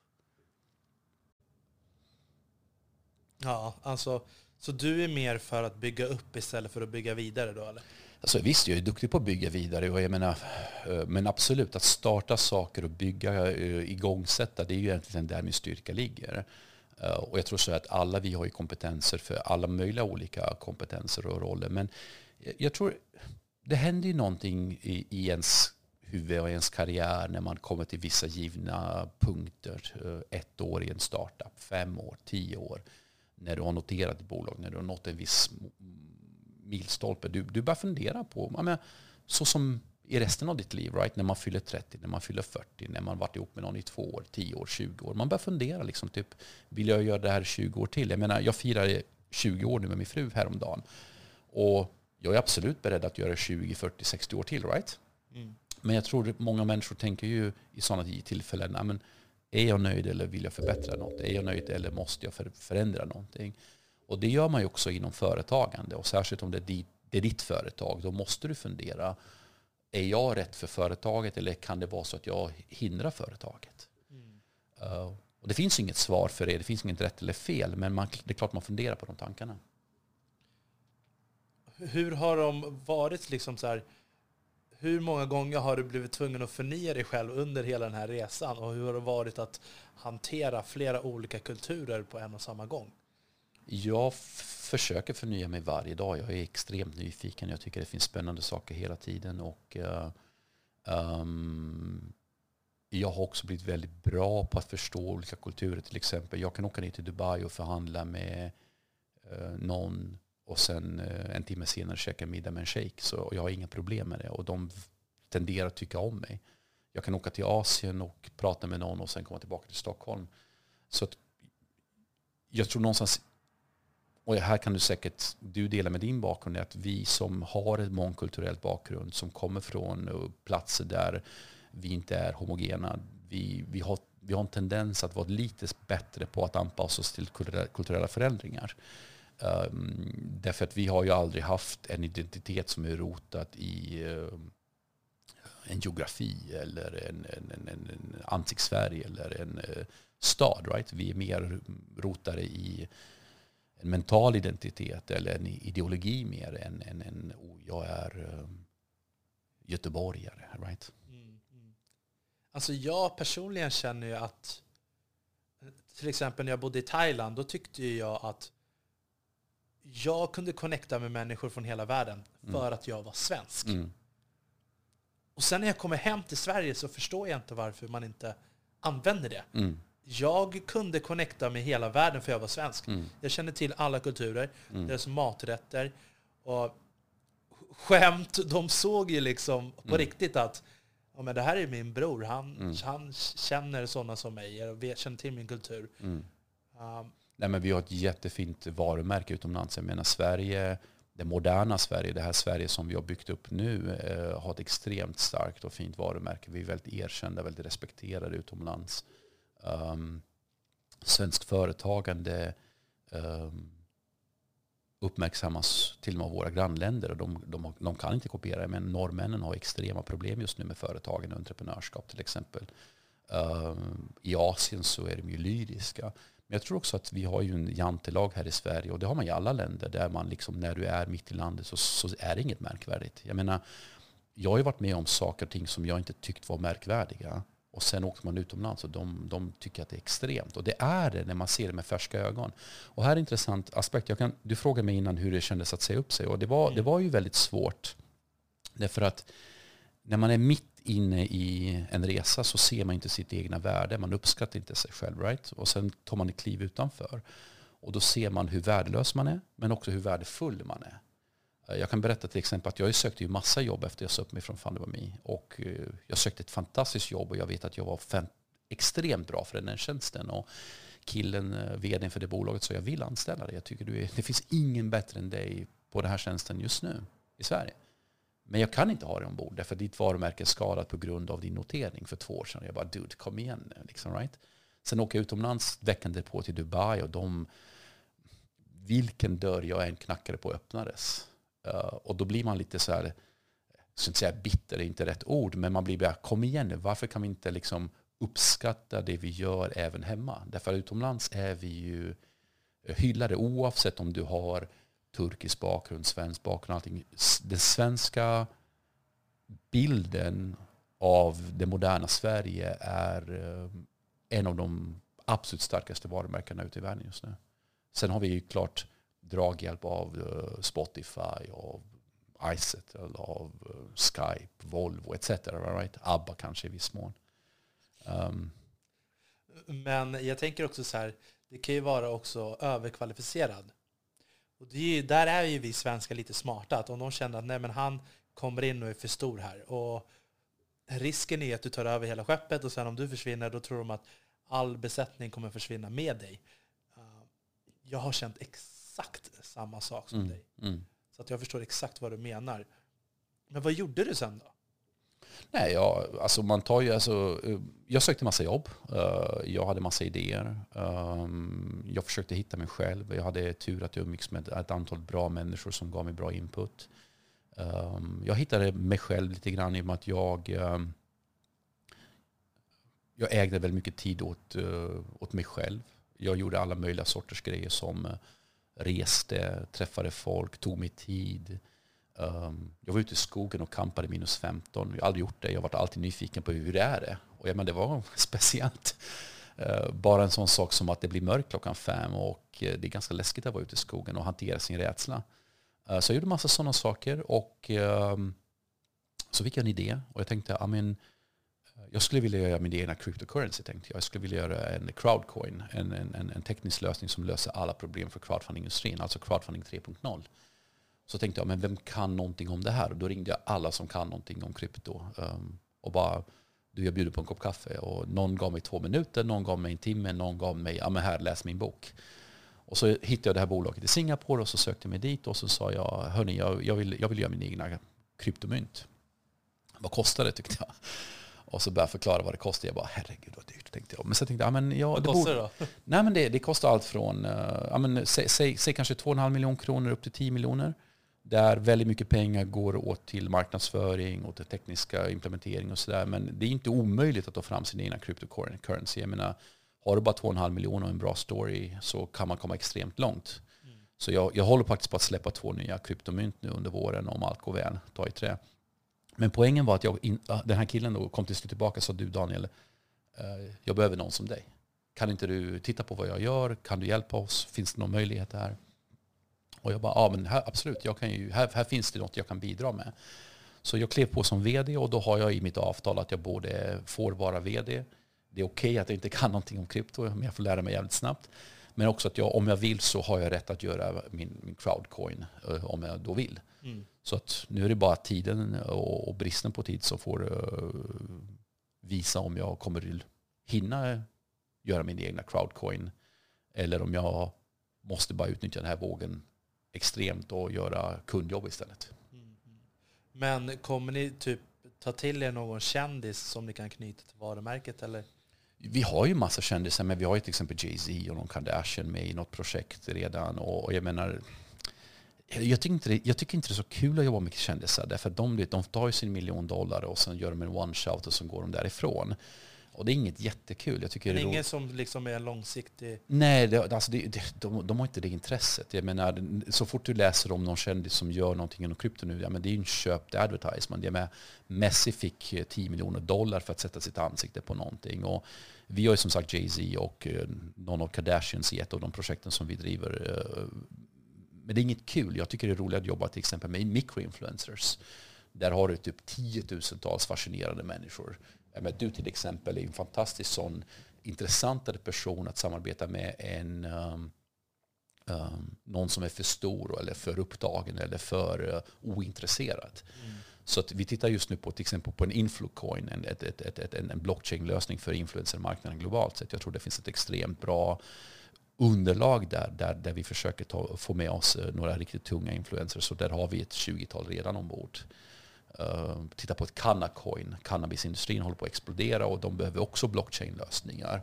Ja, alltså, så du är mer för att bygga upp istället för att bygga vidare då eller? Alltså, visst, jag är duktig på att bygga vidare. Och jag menar, eh, men absolut, att starta saker och bygga, eh, igångsätta, det är ju egentligen där min styrka ligger. Eh, och jag tror så att alla vi har ju kompetenser för alla möjliga olika kompetenser och roller. Men jag tror det händer ju någonting i, i ens huvud och ens karriär när man kommer till vissa givna punkter. Ett år i en startup, fem år, tio år när du har noterat ett bolag, när du har nått en viss milstolpe. Du, du börjar fundera på, menar, så som i resten av ditt liv, right? när man fyller 30, när man fyller 40, när man varit ihop med någon i två år, 10 år, 20 år. Man börjar fundera, liksom, typ, vill jag göra det här 20 år till? Jag menar, jag firar 20 år nu med min fru häromdagen. Och jag är absolut beredd att göra 20, 40, 60 år till, right? Mm. Men jag tror att många människor tänker ju i sådana tillfällen, är jag nöjd eller vill jag förbättra något? Är jag nöjd eller måste jag förändra någonting? Och det gör man ju också inom företagande. Och särskilt om det är, ditt, det är ditt företag, då måste du fundera. Är jag rätt för företaget eller kan det vara så att jag hindrar företaget? Mm. Uh, och det finns inget svar för det, det finns inget rätt eller fel. Men man, det är klart man funderar på de tankarna. Hur har de varit liksom så här, hur många gånger har du blivit tvungen att förnya dig själv under hela den här resan? Och hur har det varit att hantera flera olika kulturer på en och samma gång? Jag försöker förnya mig varje dag. Jag är extremt nyfiken. Jag tycker det finns spännande saker hela tiden. Och, uh, um, jag har också blivit väldigt bra på att förstå olika kulturer. Till exempel, jag kan åka ner till Dubai och förhandla med uh, någon och sen eh, en timme senare käka middag med en shejk. Så jag har inga problem med det. Och de tenderar att tycka om mig. Jag kan åka till Asien och prata med någon och sen komma tillbaka till Stockholm. Så jag tror någonstans, och här kan du säkert du dela med din bakgrund, att vi som har ett mångkulturellt bakgrund, som kommer från eh, platser där vi inte är homogena, vi, vi, har, vi har en tendens att vara lite bättre på att anpassa oss till kulturella förändringar. Um, därför att vi har ju aldrig haft en identitet som är rotad i eh, en geografi eller en, en, en, en ansiktsfärg eller en uh, stad. Right? Vi är mer rotade i en mental identitet eller en ideologi mer än, än, än oh, jag är eh, göteborgare. Right? Mm, mm. Alltså jag personligen känner ju att till exempel när jag bodde i Thailand, då tyckte jag att jag kunde connecta med människor från hela världen mm. för att jag var svensk. Mm. Och sen när jag kommer hem till Sverige så förstår jag inte varför man inte använder det. Mm. Jag kunde connecta med hela världen för jag var svensk. Mm. Jag kände till alla kulturer, mm. deras maträtter. Och skämt, de såg ju liksom på Mm. riktigt att ja, men det här är min bror, han, han känner sådana som mig, och känner till min kultur. Um, Nej, men vi har ett jättefint varumärke utomlands. Jag menar Sverige, det moderna Sverige, det här Sverige som vi har byggt upp nu, eh, har ett extremt starkt och fint varumärke. Vi är väldigt erkända, väldigt respekterade utomlands. Ehm, um, svensk företagande um, uppmärksammas till och med av våra grannländer och de, de, de kan inte kopiera. Men norrmännen har extrema problem just nu med företagen och entreprenörskap till exempel. Um, I Asien så är de ju lyriska. Jag tror också att vi har ju en jantelag här i Sverige och det har man i alla länder där man liksom när du är mitt i landet så, så är det inget märkvärdigt. Jag menar, jag har ju varit med om saker och ting som jag inte tyckt var märkvärdiga. Och sen åker man utomlands och de, de tycker att det är extremt. Och det är det när man ser det med färska ögon. Och här är en intressant aspekt. Jag kan, du frågade mig innan hur det kändes att säga upp sig. Och det var, det var ju väldigt svårt. Därför att när man är mitt inne i en resa så ser man inte sitt egna värde. Man uppskattar inte sig själv. Right? Och sen tar man ett kliv utanför. Och då ser man hur värdelös man är, men också hur värdefull man är. Eh, jag kan berätta till exempel att jag sökte ju massa jobb efter jag sa upp mig från Fundabami. Och eh, jag sökte ett fantastiskt jobb och jag vet att jag var fem, extremt bra för den här tjänsten. Och killen, eh, vdn för det bolaget, sa jag vill anställa dig. Jag tycker du är, det finns ingen bättre än dig på den här tjänsten just nu i Sverige. Men jag kan inte ha det ombord därför att ditt varumärke är skadat på grund av din notering för två år sedan. Jag bara, dude, kom igen nu. Liksom, right? Sen åker jag utomlands veckan därpå till Dubai och de, vilken dörr jag än knackade på öppnades. Uh, och då blir man lite så här, jag ska inte säga bitter, det är inte rätt ord, men man blir bara, kom igen nu, varför kan vi inte liksom uppskatta det vi gör även hemma? Därför att utomlands är vi ju hyllade oavsett om du har turkisk bakgrund, svensk bakgrund, allting. Den svenska bilden av det moderna Sverige är eh, en av de absolut starkaste varumärkena ute i världen just nu. Sen har vi ju klart draghjälp av eh, Spotify, av Iset, av eh, Skype, Volvo etc. Right? ABBA kanske i viss mån. Um, men jag tänker också så här, det kan ju vara också överkvalificerad. Och är där är ju vi svenskar lite smarta, att om de känner att nej, men han kommer in och är för stor här. Och risken är att du tar över hela skeppet och sen om du försvinner då tror de att all besättning kommer försvinna med dig. Jag har känt exakt samma sak som mm, dig. Mm. Så att jag förstår exakt vad du menar. Men vad gjorde du sen då? Nej, jag, alltså man tar ju, alltså, eh, jag sökte massa jobb. Eh, jag hade massa idéer. Ehm, jag försökte hitta mig själv. Jag hade tur att jag umgicks med ett antal bra människor som gav mig bra input. Ehm, jag hittade mig själv lite grann i och med att jag, ehm, jag ägde väldigt mycket tid åt, eh, åt mig själv. Jag gjorde alla möjliga sorters grejer som reste, träffade folk, tog mig tid. Um, jag var ute i skogen och kampade minus 15. Jag har aldrig gjort det. Jag har varit alltid nyfiken på hur det är det. Och jag, menar, det var speciellt. Uh, bara en sån sak som att det blir mörkt klockan fem och eh, det är ganska läskigt att vara ute i skogen och hantera sin rädsla. Uh, så jag gjorde massa sådana saker och um, så fick jag en idé och jag tänkte, I mean, eh, jag skulle vilja göra min egna cryptocurrency tänkte jag. Jag skulle vilja göra en crowdcoin, en, en, en teknisk lösning som löser alla problem för crowdfunding-industrin, alltså crowdfunding 3.0. Så tänkte jag, men vem kan någonting om det här? Och då ringde jag alla som kan någonting om krypto. Um, och bara, du jag bjuder på en kopp kaffe. Och någon gav mig två minuter, någon gav mig en timme, någon gav mig, ja men här, läs min bok. Och så hittade jag det här bolaget i Singapore och så sökte jag mig dit och så sa jag, hörni, jag, jag, vill, jag vill göra min egna kryptomynt. Vad kostar det tyckte jag. Och så började jag förklara vad det kostar. Jag bara, herregud vad dyrt, tänkte jag. Men så tänkte jag, men ja, vad det kostar det då? Nej, men det, det kostar allt från, uh, ja, men, säg, säg, säg kanske 2,5 miljoner kronor upp till 10 miljoner. Där väldigt mycket pengar går åt till marknadsföring och till tekniska implementering och sådär. Men det är inte omöjligt att ta fram sin egna cryptocurrency. Jag menar, har du bara 2,5 miljoner och en bra story så kan man komma extremt långt. Mm. Så jag, jag håller faktiskt på att släppa två nya kryptomynt nu under våren om allt går väl, ta i trä. Men poängen var att jag in, den här killen då kom till slut tillbaka och sa du Daniel, jag behöver någon som dig. Kan inte du titta på vad jag gör? Kan du hjälpa oss? Finns det någon möjlighet här? Och jag bara, ja men här, absolut, jag kan ju, här, här finns det något jag kan bidra med. Så jag klev på som vd och då har jag i mitt avtal att jag både får vara vd, det är okej okay att jag inte kan någonting om krypto, men jag får lära mig jävligt snabbt. Men också att jag, om jag vill så har jag rätt att göra min, min crowdcoin eh, om jag då vill. Mm. Så att nu är det bara tiden och, och bristen på tid som får uh, visa om jag kommer hinna göra min egna crowdcoin eller om jag måste bara utnyttja den här vågen extremt och göra kundjobb istället. Mm. Men kommer ni typ ta till er någon kändis som ni kan knyta till varumärket eller? Vi har ju massa kändisar, men vi har ju till exempel Jay-Z och någon Kardashian med i något projekt redan. Och jag menar, jag tycker, inte det, jag tycker inte det är så kul att jobba med kändisar. Därför att de, de tar ju sin miljon dollar och sen gör de en one-shot och så går de därifrån. Och det är inget jättekul. Jag tycker Men det är ingen som liksom är långsiktig? Nej, det, alltså det, det, de, de har inte det intresset. Jag menar, så fort du läser om någon kändis som gör någonting inom krypto nu, ja, men det är ju en köpt advertisement. Jag menar, Messi fick 10 miljoner dollar för att sätta sitt ansikte på någonting. Och vi har ju som sagt Jay-Z och eh, någon av Kardashians i ett av de projekten som vi driver. Eh, men det är inget kul. Jag tycker det är roligt att jobba till exempel med microinfluencers. Där har du typ tiotusentals fascinerande människor men du till exempel är en fantastisk sån intressantare person att samarbeta med än um, um, någon som är för stor eller för upptagen eller för uh, ointresserad. Mm. Så vi tittar just nu på till exempel på en influcoin, en, ett, ett, ett, en blockchain-lösning för influencermarknaden globalt sett. Jag tror det finns ett extremt bra underlag där, där, där vi försöker ta, få med oss uh, några riktigt tunga influencers. Så där har vi ett 20-tal redan ombord. Uh, Eh, titta på ett Cannacoin. Cannabisindustrin håller på att explodera och de behöver också blockchain-lösningar.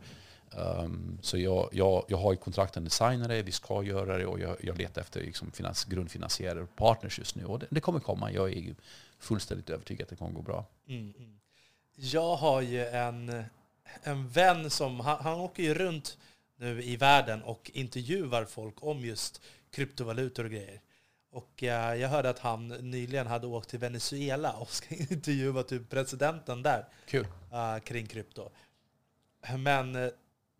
Um, så jag, jag, jag har ju kontrakten designare, vi ska göra det och jag, jag letar efter liksom finans, grundfinansiärer och partners just nu. Och det, det, kommer komma. Jag är fullständigt övertygad att det kommer gå bra. Mm, mm. Jag har ju en, en vän som, han, han åker ju runt nu i världen och intervjuar folk om just kryptovalutor och grejer. Och uh, jag hörde att han nyligen hade åkt till Venezuela och ska intervjua typ presidenten där. Kul. Uh, kring krypto. Men uh,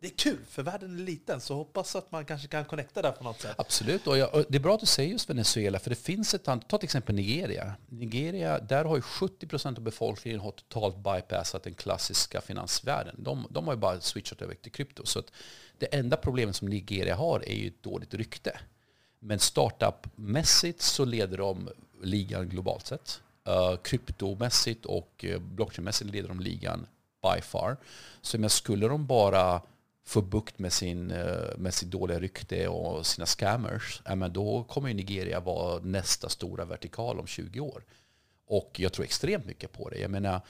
det är kul, för världen är liten, så hoppas att man kanske kan connecta där på något sätt. Absolut, och, jag, och det är bra att du säger just Venezuela, för det finns ett annat, ta till exempel Nigeria. Nigeria, där har ju 70 procent av befolkningen har totalt bypassat den klassiska finansvärlden. De, de har ju bara switchat över till krypto. Så att det enda problemet som Nigeria har är ju ett dåligt rykte. Men startup-mässigt så leder de ligan globalt sett. Uh, kryptomässigt och eh, blockchainmässigt leder de ligan by far. Så men skulle de bara få bukt med, sin, eh, med sitt dåliga rykte och sina scammers, ja, men då kommer ju Nigeria vara nästa stora vertikal om 20 år. Och jag tror extremt mycket på det. Jag menar,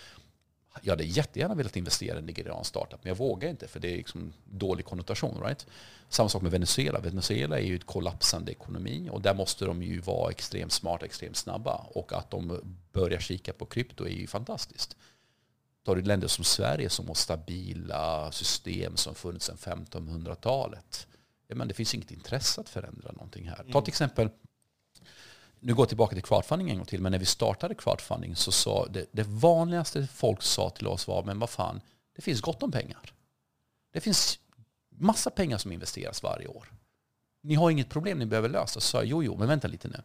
jag hade jättegärna velat investera i en nigeriansk startup, men jag vågar inte för det är liksom dålig konnotation. Right? Samma sak med Venezuela. Venezuela är ju ett kollapsande ekonomi och där måste de ju vara extremt smarta, extremt snabba. Och att de börjar kika på krypto är ju fantastiskt. Tar du länder som Sverige som har stabila system som funnits sedan 1500-talet. Ja, men det finns inget intresse att förändra någonting här. Ta till mm. exempel nu går jag tillbaka till crowdfunding en gång till, men när vi startade crowdfunding så sa det, det vanligaste folk sa till oss var, men vad fan, det finns gott om pengar. Det finns massa pengar som investeras varje år. Ni har inget problem ni behöver lösa. Så sa jag, jo, jo, men vänta lite nu.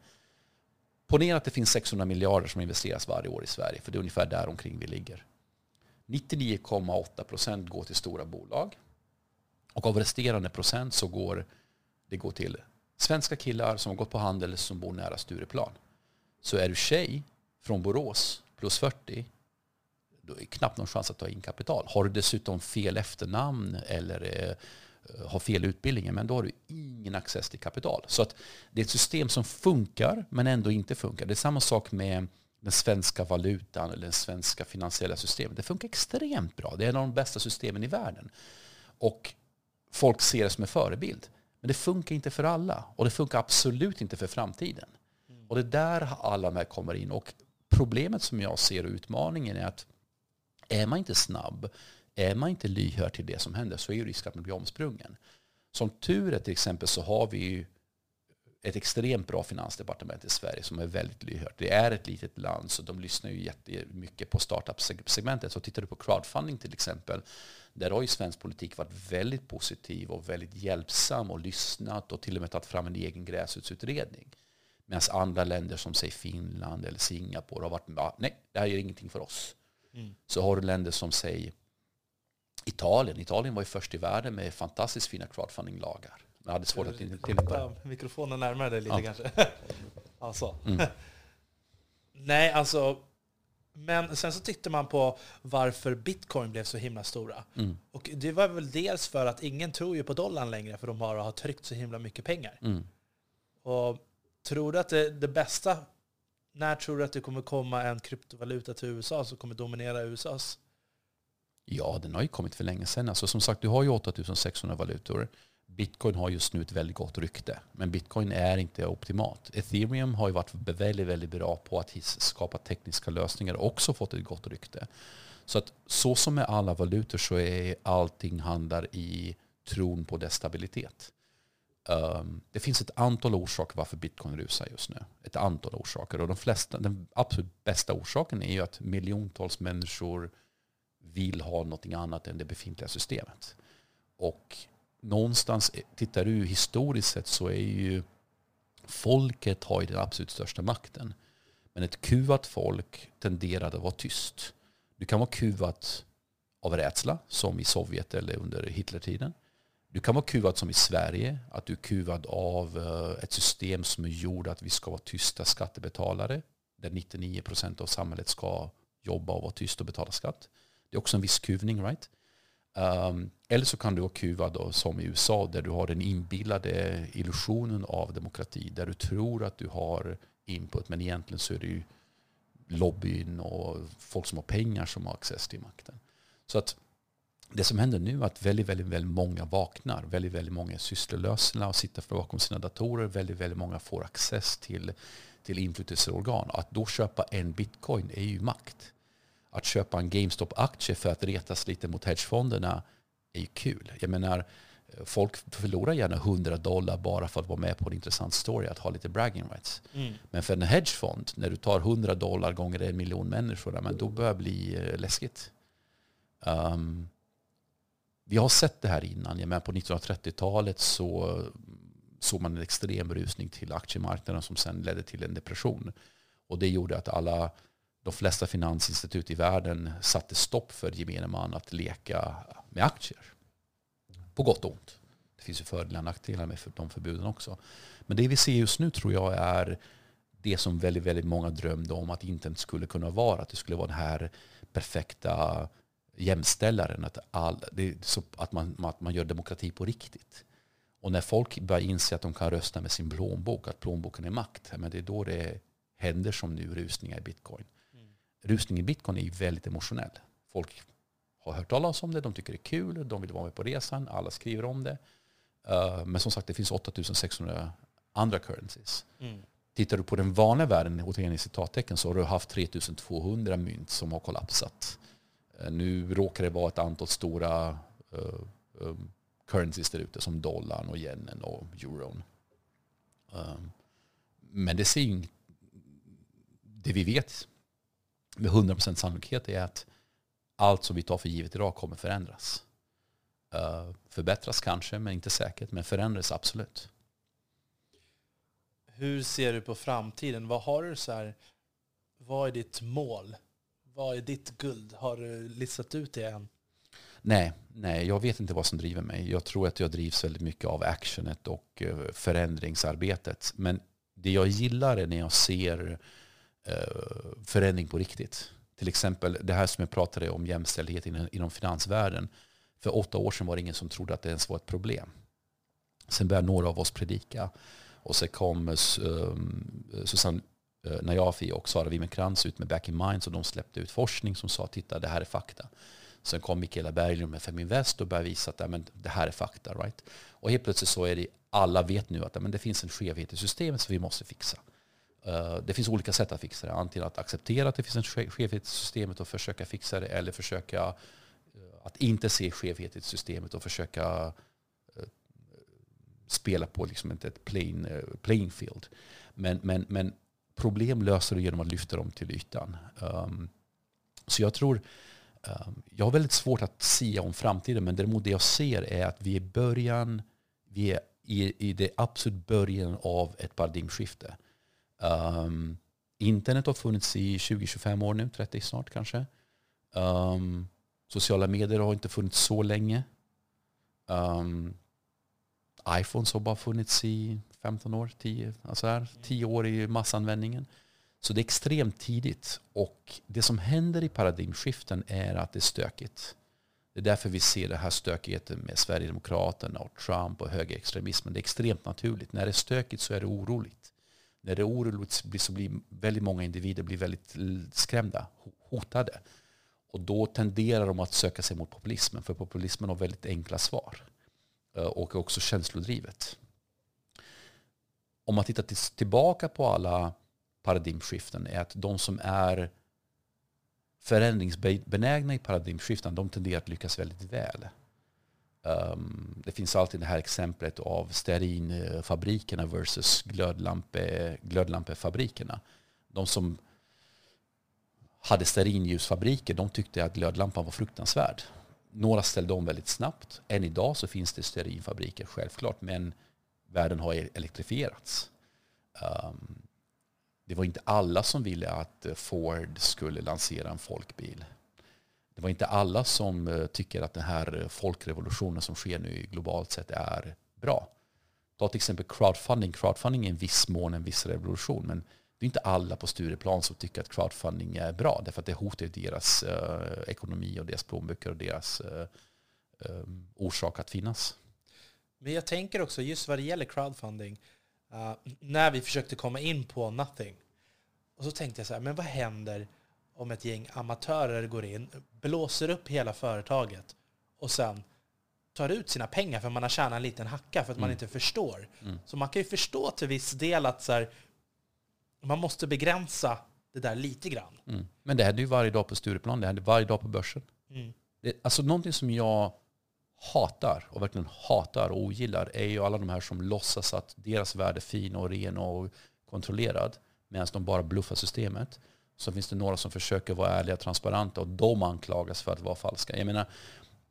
Ponera att det finns 600 miljarder som investeras varje år i Sverige, för det är ungefär där omkring vi ligger. 99,8 procent går till stora bolag. Och av resterande procent så går det går till svenska killar som har gått på handel som bor nära Stureplan. Så är du tjej från Borås plus 40, då är det knappt någon chans att ta in kapital. Har du dessutom fel efternamn eller eh, har fel utbildning, men då har du ingen access till kapital. Så att det är ett system som funkar, men ändå inte funkar. Det är samma sak med den svenska valutan eller det svenska finansiella systemet. Det funkar extremt bra. Det är en av de bästa systemen i världen. Och folk ser det som en förebild. Men det funkar inte för alla och det funkar absolut inte för framtiden. Mm. Och det är där alla de här kommer in. Och problemet som jag ser och utmaningen är att är man inte snabb, är man inte lyhörd till det som händer så är ju risken att man blir omsprungen. Som tur är till exempel så har vi ju ett extremt bra finansdepartement i Sverige som är väldigt lyhört. Det är ett litet land så de lyssnar ju jättemycket på startup-segmentet. Så tittar du på crowdfunding till exempel där har ju svensk politik varit väldigt positiv och väldigt hjälpsam och lyssnat och till och med tagit fram en egen gräsrotsutredning. Medan andra länder som säg Finland eller Singapore har varit nej, det här är ingenting för oss. Mm. Så har du länder som säg Italien. Italien var ju först i världen med fantastiskt fina crowdfunding-lagar. Men hade svårt att tillämpa Ja, mikrofonen närmare dig lite Ja. kanske. alltså. Mm. Nej, alltså. Men sen så tittar man på varför bitcoin blev så himla stora. Mm. Och det var väl dels för att ingen tror ju på dollarn längre för de bara har tryckt så himla mycket pengar. Mm. Och tror du att det, det bästa, när tror du att det kommer komma en kryptovaluta till USA som kommer dominera USAs? Ja, den har ju kommit för länge sedan. Alltså, som sagt, du har ju 8600 valutor. Bitcoin har just nu ett väldigt gott rykte. Men bitcoin är inte optimalt. Ethereum har ju varit väldigt, väldigt bra på att skapa tekniska lösningar och också fått ett gott rykte. Så att så som med alla valutor så är allting handlar i tron på dess stabilitet. Um, det finns ett antal orsaker varför bitcoin rusar just nu. Ett antal orsaker. Och de flesta, den absolut bästa orsaken är ju att miljontals människor vill ha någonting annat än det befintliga systemet. Och någonstans, eh, tittar du historiskt sett så är ju folket har ju den absolut största makten. Men ett kuvat folk tenderar att vara tyst. Du kan vara kuvat av rädsla, som i Sovjet eller under Hitlertiden. Du kan vara kuvad som i Sverige, att du är kuvad av eh, ett system som är gjort att vi ska vara tysta skattebetalare, där 99% av samhället ska jobba och vara tyst och betala skatt. Det är också en viss kuvning, right? Um, eller så kan du vara kuvad då, som i USA där du har den inbillade illusionen av demokrati. Där du tror att du har input men egentligen så är det ju lobbyn och folk som har pengar som har access till makten. Så att det som händer nu är att väldigt, väldigt, väldigt många vaknar. Väldigt, väldigt många är sysslolösa och sitter bakom sina datorer. Väldigt, väldigt många får access till, till inflytelseorgan. Att då köpa en bitcoin är ju makt att köpa en GameStop-aktie för att retas lite mot hedgefonderna är ju kul. Jag menar, folk förlorar gärna 100 dollar bara för att vara med på en intressant story, att ha lite bragging rights. Mm. Men för en hedgefond, när du tar 100 dollar gånger en miljon människor, men då börjar det bli eh, läskigt. Um, vi har sett det här innan. Jag menar, på 1930-talet så såg man en extrem rusning till aktiemarknaden som sen ledde till en depression. Och det gjorde att alla de flesta finansinstitut i världen satte stopp för gemene man att leka med aktier. På gott och ont. Det finns ju fördelar och nackdelar med de förbuden också. Men det vi ser just nu tror jag är det som väldigt, väldigt många drömde om att internet skulle kunna vara. Att det skulle vara den här perfekta jämställaren. Att, all, det är så att, man, att man gör demokrati på riktigt. Och när folk börjar inse att de kan rösta med sin plånbok, att plånboken är makt, men det är då det händer som nu rusningar i bitcoin rusning i bitcoin är ju väldigt emotionell. Folk har hört talas om det, de tycker det är kul, de vill vara med på resan, alla skriver om det. Uh, men som sagt, det finns 8600 andra currencies. Mm. Tittar du på den vanliga världen, återigen i citattecken, så har du haft 3200 mynt som har kollapsat. Uh, nu råkar det vara ett antal stora uh, um, currencies där ute som dollarn och yenen och euron. Um, men det ser ju det vi vet med 100% sannolikhet är att allt som vi tar för givet idag kommer förändras. Uh, förbättras kanske, men inte säkert. Men förändras absolut. Hur ser du på framtiden? Vad har du så här, vad är ditt mål? Vad är ditt guld? Har du listat ut det än? Nej, nej, jag vet inte vad som driver mig. Jag tror att jag drivs väldigt mycket av actionet och förändringsarbetet. Men det jag gillar är när jag ser Eh, förändring på riktigt. Till exempel det här som jag pratade om jämställdhet inom finansvärlden. För åtta år sedan var det ingen som trodde att det ens var ett problem. Sen började några av oss predika. Och sen kom eh, eh, Susanne Najafi och Sara Wimmercrantz ut med Back in Minds och de släppte ut forskning som sa titta det här är fakta. Sen kom Mikaela Berglund med Feminvest och började visa att men, det här är fakta. Right? Och helt plötsligt så är det, alla vet nu att men, det finns en skevhet i systemet som vi måste fixa. Eh, det finns olika sätt att fixa det. Antingen att acceptera att det finns en skevhet i systemet och försöka fixa det eller försöka eh, att inte se skevhet i systemet och försöka eh, spela på liksom ett plain, playing field. Men, men, men problem löser du genom att lyfta dem till ytan. Ehm, så jag tror, ehm, jag har väldigt svårt att se om framtiden men däremot det jag ser är att vi är början, vi är i, i det absolut början av ett paradigmskifte. Um, internet har funnits i 20-25 år nu, 30 snart kanske. Um, Sociala medier har inte funnits så länge. Um, iPhones har bara funnits i 15 år, 10, alltså här, 10 år i massanvändningen. Så det är extremt tidigt. Och det som händer i paradigmskiften är att det är stökigt. Det är därför vi ser den här stökigheten med Sverigedemokraterna och Trump och högerextremismen. Det är extremt naturligt. När det är stökigt så är det oroligt. När det är oroligt så blir väldigt många individer blir väldigt skrämda, hotade. Och då tenderar de att söka sig mot populismen. För populismen har väldigt enkla svar. Eh, och är också känslodrivet. Om man tittar tillbaka på alla paradigmskiften är att de som är förändringsbenägna i paradigmskiften de tenderar att lyckas väldigt väl. Um, det finns alltid det här exemplet av stearinfabrikerna versus glödlampe, glödlampefabrikerna. De som hade stearinljusfabriker de tyckte att glödlampan var fruktansvärd. Några ställde om väldigt snabbt. Än idag så finns det stearinfabriker självklart men världen har elektrifierats. Um, det var inte alla som ville att Ford skulle lansera en folkbil. Det var inte alla som eh, tycker att den här eh, folkrevolutionen som sker nu globalt sett är bra. Ta till exempel crowdfunding. Crowdfunding är en viss mån en viss revolution. Men det är inte alla på Stureplan som tycker att crowdfunding är bra. Därför att det hotar deras eh, ekonomi och deras plånböcker och deras eh, eh, orsak att finnas. Men jag tänker också just vad det gäller crowdfunding. Uh, när vi försökte komma in på Nothing. Och så tänkte jag så här, men vad händer om ett gäng amatörer går in, blåser upp hela företaget och sen tar ut sina pengar för man har tjänat en liten hacka för att mm. man inte förstår. Mm. Så man kan ju förstå till viss del att så här, man måste begränsa det där lite grann. Mm. Men det händer ju varje dag på Stureplan, det händer varje dag på börsen. Mm. Det, alltså någonting som jag hatar och verkligen hatar och ogillar är ju alla de här som låtsas att deras värld är fin och ren och kontrollerad medan de bara bluffar systemet. Så finns det några som försöker vara ärliga och transparenta och de anklagas för att vara falska. Jag menar,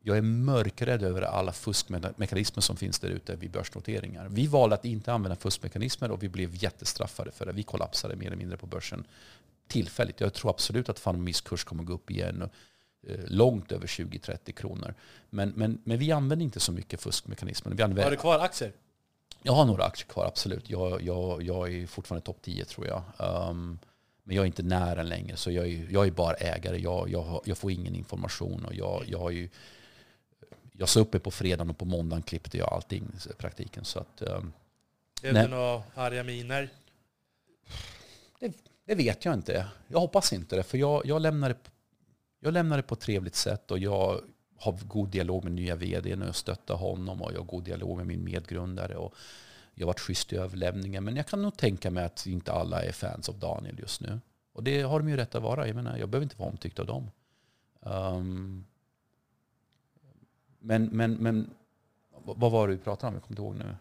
jag är mörkrädd över alla fuskmekanismer som finns där ute vid börsnoteringar. Vi valde att inte använda fuskmekanismer och vi blev jättestraffade för det. Vi kollapsade mer eller mindre på börsen tillfälligt. Jag tror absolut att Fanmis kurs kommer gå upp igen eh, långt över 20-30 kronor. Men, men, men vi använder inte så mycket fuskmekanismer. Vi använder, Har du kvar aktier? Jag har några aktier kvar, absolut. Jag, jag, jag är fortfarande topp 10 tror jag. Um, men jag är inte nära längre, så jag är, jag är bara ägare. Jag, jag, jag får ingen information. Och jag, jag, har ju, jag sa uppe på fredagen och på måndagen klippte jag allting i praktiken. Så att, um, Blev det några arga miner? Det, det, vet jag inte. Jag hoppas inte det. För jag, jag, lämnar det, jag lämnar det på ett trevligt sätt. Och jag har god dialog med nya vdn och jag stöttar honom. Och jag har god dialog med min medgrundare. Och jag varit schysst i överlämningen. Men jag kan nog tänka mig att inte alla är fans av Daniel just nu. Och det har de ju rätt att vara. Jag menar, jag behöver inte vara omtyckt av dem. Um, men, men, men vad var det vi pratade om? Jag kommer inte ihåg nu.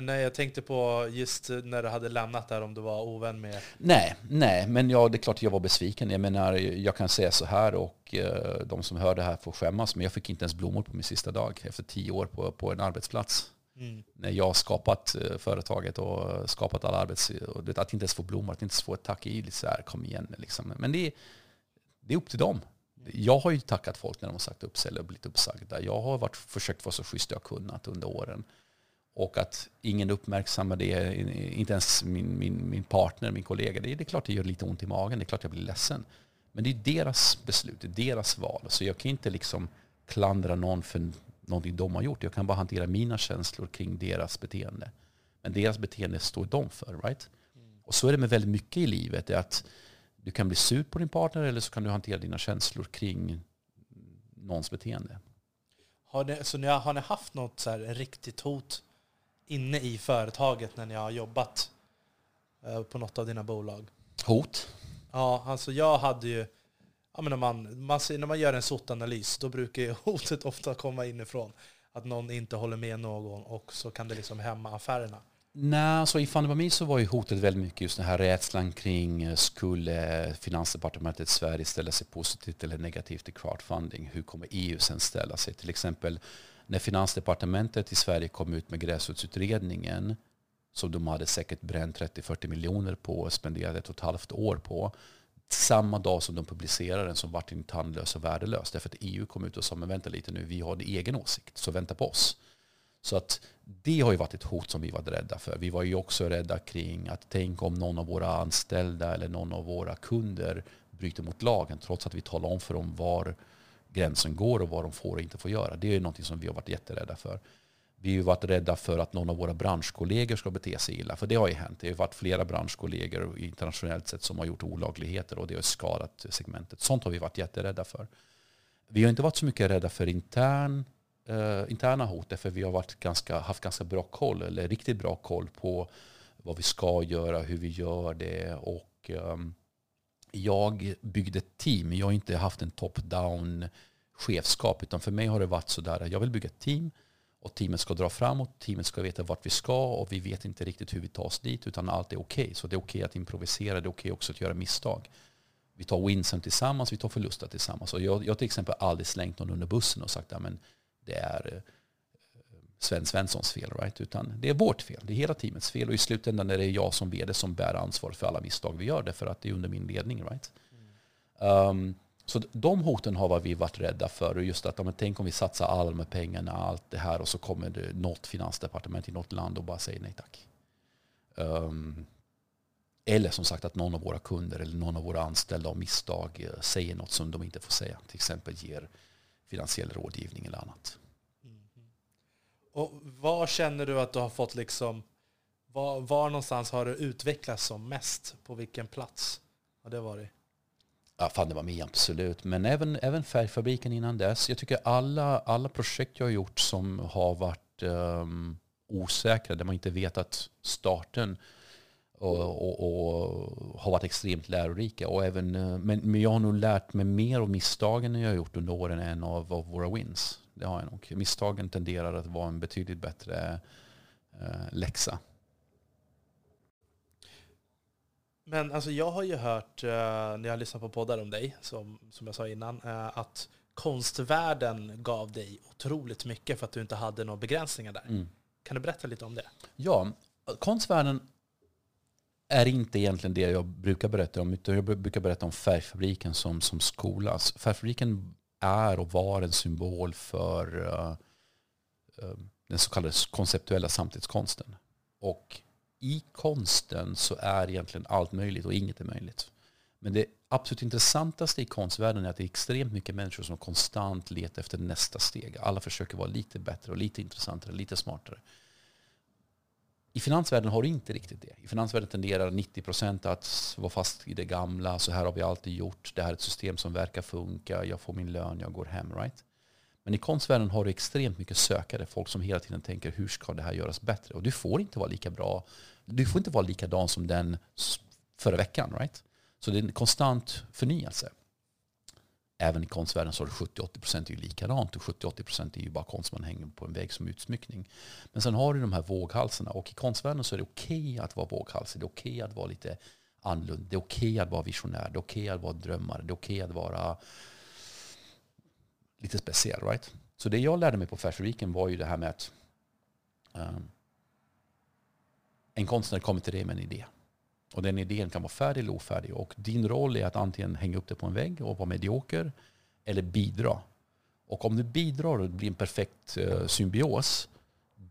Nej, jag tänkte på just när du hade lämnat där, om du var ovän med... Nej, nej, men ja, det är klart att jag var besviken. Jag menar, jag kan säga så här och eh, de som hör det här får skämmas, men jag fick inte ens blommor på min sista dag efter tio år på, på en arbetsplats. Mm. När jag skapat eh, företaget och skapat alla arbets... Och att inte ens få blommor, att inte ens få ett tack i, så här, kom igen liksom. Men det är, det är upp till dem. Jag har ju tackat folk när de har sagt upp sig eller blivit uppsagda. Jag har varit, försökt vara så schysst jag kunnat under åren. Och att ingen uppmärksammar det, inte ens min, min, min partner, min kollega. Det är, det är klart det gör lite ont i magen, det är klart jag blir ledsen. Men det är deras beslut, det är deras val. Så jag kan inte liksom klandra någon för någonting de har gjort. Jag kan bara hantera mina känslor kring deras beteende. Men deras beteende står de för. Right? Mm. Och så är det med väldigt mycket i livet. Det är att du kan bli sur på din partner eller så kan du hantera dina känslor kring någons beteende. Har ni, så ni har, har ni haft något så riktigt hot inne i företaget när ni har jobbat eh, på något av dina bolag? Hot? Ja, alltså jag hade ju... Ja, men när, man, man, när man gör en SOT-analys, då brukar hotet ofta komma inifrån. Att någon inte håller med någon och så kan det liksom hämma affärerna. Nej, så i Fanny så var ju hotet väldigt mycket just den här rädslan kring eh, skulle Finansdepartementet i Sverige ställa sig positivt eller negativt till crowdfunding? Hur kommer EU sen ställa sig? Till exempel när Finansdepartementet i Sverige kom ut med gräsrotsutredningen som de hade säkert bränt 30-40 miljoner på och spenderat ett och ett halvt år på samma dag som de publicerade den så vart den tandlös och värdelös. Därför att EU kom ut och sa, men vänta lite nu, vi har en egen åsikt, så vänta på oss. Så att det har ju varit ett hot som vi var rädda för. Vi var ju också rädda kring att tänk om någon av våra anställda eller någon av våra kunder bryter mot lagen trots att vi talar om för dem var gränsen går och vad de får och inte får göra. Det är något som vi har varit jätterädda för. Vi har varit rädda för att någon av våra branschkollegor ska bete sig illa. För det har ju hänt. Det har varit flera branschkollegor internationellt sett som har gjort olagligheter och det har skadat segmentet. Sånt har vi varit jätterädda för. Vi har inte varit så mycket rädda för intern, eh, interna hot för vi har varit ganska, haft ganska bra koll, eller riktigt bra koll på vad vi ska göra, hur vi gör det. Och eh, jag byggde ett team. Jag har inte haft en top-down chefskap utan för mig har det varit sådär att jag vill bygga ett team och teamet ska dra framåt, teamet ska veta vart vi ska och vi vet inte riktigt hur vi tar oss dit utan allt är okej. Okay. Så det är okej okay att improvisera, det är okej okay också att göra misstag. Vi tar winsen tillsammans, vi tar förluster tillsammans. Och jag, jag till exempel aldrig slängt någon under bussen och sagt att det är eh, Sven Svenssons fel. Right? Utan det är vårt fel, det är hela teamets fel. Och i slutändan är det jag som vd som bär ansvar för alla misstag vi gör. Därför att det är under min ledning. Right? Mm. Um, så de hoten har vi varit rädda för. Och just att men tänk om vi satsar alla med pengarna, allt det här och så kommer det något finansdepartement i något land och bara säger nej tack. Um, eller som sagt att någon av våra kunder eller någon av våra anställda av misstag eh, säger något som de inte får säga. Till exempel ger finansiell rådgivning eller annat. Mm. Och Var känner du att du har fått liksom, var, var någonstans har du utvecklats som mest? På vilken plats har det varit? Ja, fan det var med absolut. Men även, även färgfabriken innan dess. Jag tycker alla, alla projekt jag har gjort som har varit um, osäkra, där man inte vetat starten och, och, och, har varit extremt lärorika. Och även, eh, men, men jag har nog lärt mig mer av misstagen jag har gjort under åren än av, av våra wins. Det har jag nog. Misstagen tenderar att vara en betydligt bättre uh, läxa. Men alltså jag har ju hört, uh, när jag har lyssnat på poddar om dig, som, som jag sa innan, uh, att konstvärlden gav dig otroligt mycket för att du inte hade några begränsningar där. Mm. Kan du berätta lite om det? Ja, konstvärlden är inte egentligen det jag brukar berätta om, utan jag brukar berätta om Färgfabriken som, som skola. Färgfabriken är och var en symbol för uh, uh, den så kallade konceptuella samtidskonsten. Och i konsten så är egentligen allt möjligt och inget är möjligt. Men det absolut intressantaste i konstvärlden är att det är extremt mycket människor som konstant letar efter nästa steg. Alla försöker vara lite bättre och lite intressantare, lite smartare. I finansvärlden har du inte riktigt det. I finansvärlden tenderar 90% att vara fast i det gamla. Så här har vi alltid gjort. Det här är ett system som verkar funka. Jag får min lön, jag går hem. Right? Men i konstvärlden har du extremt mycket sökare. Folk som hela tiden tänker hur ska det här göras bättre? Och du får inte vara lika bra. Du får inte vara likadan som den förra veckan. Right? Så det är en konstant förnyelse även i konstvärlden så är det 70-80% är ju likadant och 70-80% är ju bara konst man hänger på en vägg som utsmyckning. Men sen har du de här våghalsarna och i konstvärlden så är det okej okay att vara våghalsig. Det är okej okay att vara lite annorlunda. Det är okej okay att vara visionär. Det är okej att vara drömmare. Det är okej att vara lite speciell. Right? Så det jag lärde mig på Färgfabriken var ju det här med att um, en konstnär kommer till dig med en idé. Och den idén kan vara färdig eller ofärdig. Och din roll är att antingen hänga upp det på en vägg och vara medioker eller bidra. Och om du bidrar och det blir en perfekt uh, symbios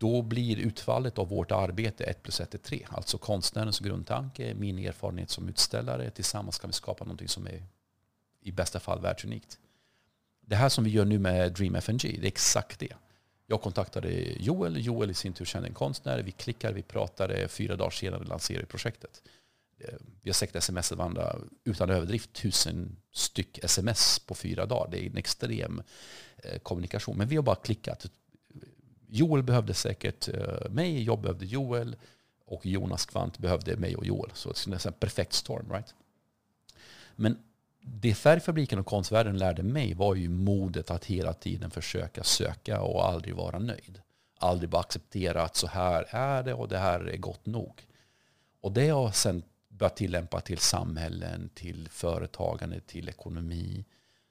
då blir utfallet av vårt arbete 1 plus 1 är 3. Alltså konstnärens grundtanke, min erfarenhet som utställare. Tillsammans kan vi skapa någonting som är i bästa fall världsunikt. Det här som vi gör nu med Dream FNG, det är exakt det. Jag kontaktade Joel, Joel i sin tur kände en konstnär, vi klickade, vi pratade, fyra dagar senare lanserade vi projektet. Eh, vi har säkert smsat varandra utan överdrift tusen styck sms på fyra dagar. Det är en extrem eh, kommunikation. Men vi har bara klickat. Joel behövde säkert eh, mig, jag behövde Joel och Jonas Kvant behövde mig och Joel. Så det är en perfekt storm. Right? Men det färgfabriken och konstvärlden lärde mig var ju modet att hela tiden försöka söka och aldrig vara nöjd. Aldrig bara acceptera att så här är det och det här är gott nog. Och det har sen börjat tillämpa till samhällen, till företagande, till ekonomi.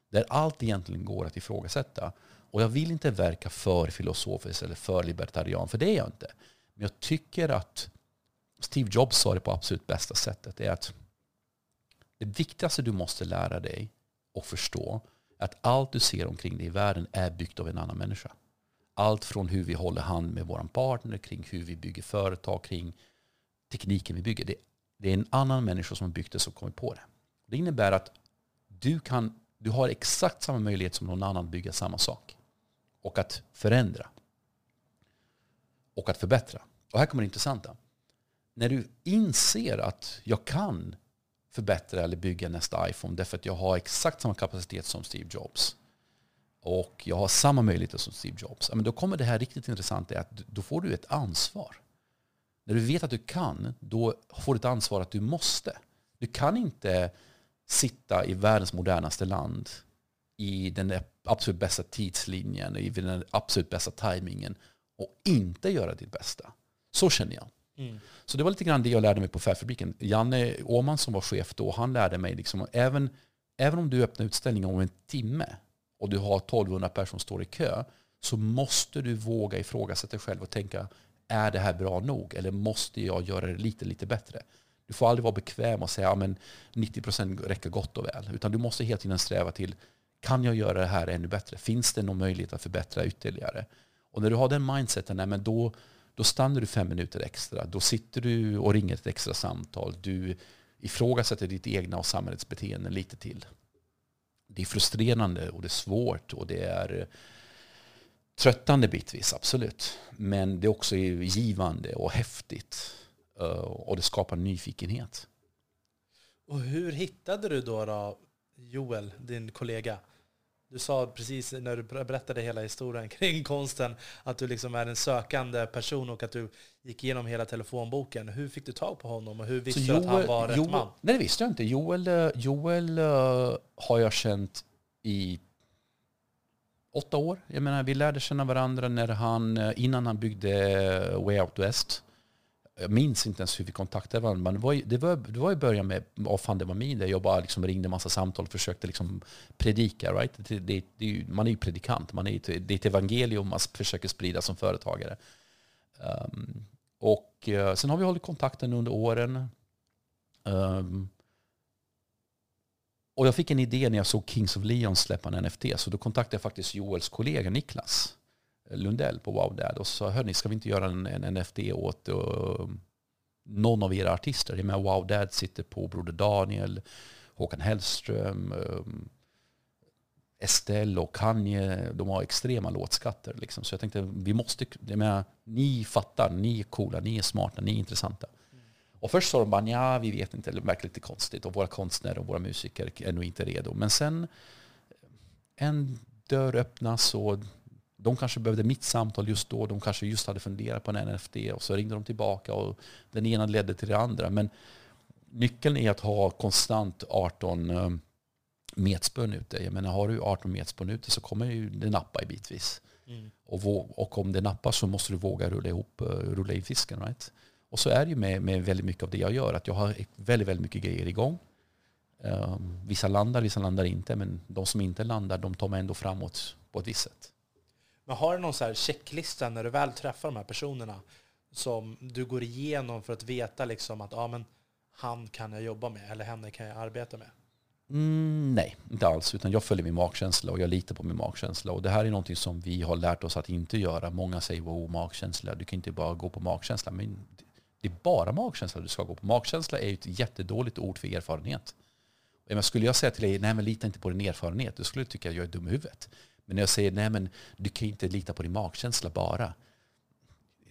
Där allt egentligen går att ifrågasätta. Och jag vill inte verka för filosofiskt eller för libertarian, för det är jag inte. Men jag tycker att Steve Jobs sa det på absolut bästa sättet. Det är att det viktigaste du måste lära dig och förstå är att allt du ser omkring dig i världen är byggt av en annan människa. Allt från hur vi håller hand med vår partner, kring hur vi bygger företag, kring tekniken vi bygger. Det, det är en annan människa som har byggt det som kommit på det. Det innebär att du, kan, du har exakt samma möjlighet som någon annan att bygga samma sak. Och att förändra. Och att förbättra. Och här kommer det intressanta. När du inser att jag kan förbättra eller bygga nästa iPhone därför att jag har exakt samma kapacitet som Steve Jobs och jag har samma möjligheter som Steve Jobs, men då kommer det här riktigt intressanta att då får du ett ansvar. När du vet att du kan, då får du ett ansvar att du måste. Du kan inte sitta i världens modernaste land i den absolut bästa tidslinjen, i den absolut bästa tajmingen och inte göra ditt bästa. Så känner jag. Mm. Så det var lite grann det jag lärde mig på Färgfabriken. Janne Åman som var chef då, han lärde mig liksom, även, även om du öppnar utställningen om en timme och du har 1200 personer som står i kö, så måste du våga ifrågasätta dig själv och tänka, är det här bra nog? Eller måste jag göra det lite, lite bättre? Du får aldrig vara bekväm och säga, ja men 90% räcker gott och väl. Utan du måste hela tiden sträva till, kan jag göra det här ännu bättre? Finns det någon möjlighet att förbättra ytterligare? Och när du har den mindseten, nej, men då, då stannar du fem minuter extra. Då sitter du och ringer ett extra samtal. Du ifrågasätter ditt egna och samhällets beteende lite till. Det är frustrerande och det är svårt och det är tröttande bitvis, absolut. Men det är också givande och häftigt. Eh, och det skapar nyfikenhet. Och hur hittade du då, då Joel, din kollega? Du sa precis när du berättade hela historien kring konsten att du liksom är en sökande person och att du gick igenom hela telefonboken. Hur fick du tag på honom och hur visste Joel, du att han var rätt Joel, man? Nej, det visste jag inte. Joel, eh, Joel uh, har jag känt i åtta år. Jag menar, vi lärde känna varandra när han, eh, innan han byggde Way Out West. Jag minns inte ens hur vi kontaktade varandra, men det var, det var, det var i början med vad fan det var min där jag bara liksom ringde massa samtal och försökte liksom predika. Right? Det, det, det, man är ju predikant, man är, det är ett evangelium man försöker sprida som företagare. Um, och uh, sen har vi hållit kontakten under åren. Um, och jag fick en idé när jag såg Kings of Leon släppa en NFT, så då kontaktade jag faktiskt Joels kollega Niklas. Lundell på Wow Dad och sa, hörni, ska vi inte göra en, en NFT åt uh, någon av era artister? Jag menar, Wow Dad sitter på Broder Daniel, Håkan Hellström, um, Estelle och Kanye, de har extrema låtskatter. Liksom. Så jag tänkte, vi måste, jag menar, ni fattar, ni är coola, ni är smarta, ni är intressanta. Mm. Och först sa de bara, ja vi vet inte, det verkar lite konstigt och våra konstnärer och våra musiker är nog inte redo. Men sen en dörr öppnas och de kanske behövde mitt samtal just då. De kanske just hade funderat på en NFT och så ringde de tillbaka och den ena ledde till det andra. Men nyckeln är att ha konstant 18 eh, metspön ute. Jag menar, har du 18 metspön ute så kommer ju det nappa i bitvis. Mm. Och, och, om det nappar så måste du våga rulla, ihop, eh, rulla in fisken. Right? Och så är det ju med, med väldigt mycket av det jag gör. Att jag har väldigt, väldigt mycket grejer igång. Um, vissa landar, vissa landar inte. Men de som inte landar, de tar mig ändå framåt på ett visst sätt. Men har du någon så här checklista när du väl träffar de här personerna som du går igenom för att veta liksom att ja, men han kan jag jobba med eller henne kan jag arbeta med? Mm, nej, inte alls. Utan jag följer min magkänsla och jag litar på min magkänsla. Och det här är någonting som vi har lärt oss att inte göra. Många säger wow, magkänsla. Du kan inte bara gå på magkänsla. Men det är bara magkänsla du ska gå på. Magkänsla är ett jättedåligt ord för erfarenhet. Men skulle jag säga till dig, nej men lita inte på din erfarenhet, då skulle du tycka att jag är dum i huvudet. Men när jag säger nej men du kan inte lita på din magkänsla bara.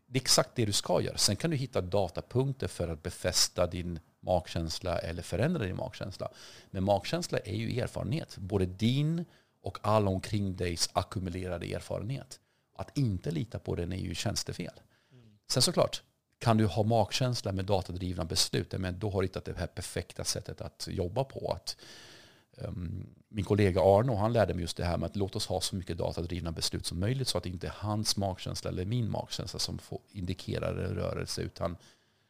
Det är exakt det du ska göra. Sen kan du hitta datapunkter för att befästa din magkänsla eller förändra din magkänsla. Men magkänsla är ju erfarenhet. Både din och alla omkring digs ackumulerade erfarenhet. Att inte lita på den är ju tjänstefel. Sen såklart, kan du ha magkänsla med datadrivna beslut, men då har du hittat det här perfekta sättet att jobba på. Att Ehm, min kollega Arno han lärde mig just det här med att låt oss ha så mycket datadrivna beslut som möjligt så att det inte är hans magkänsla eller min magkänsla som får indikerar en rörelse utan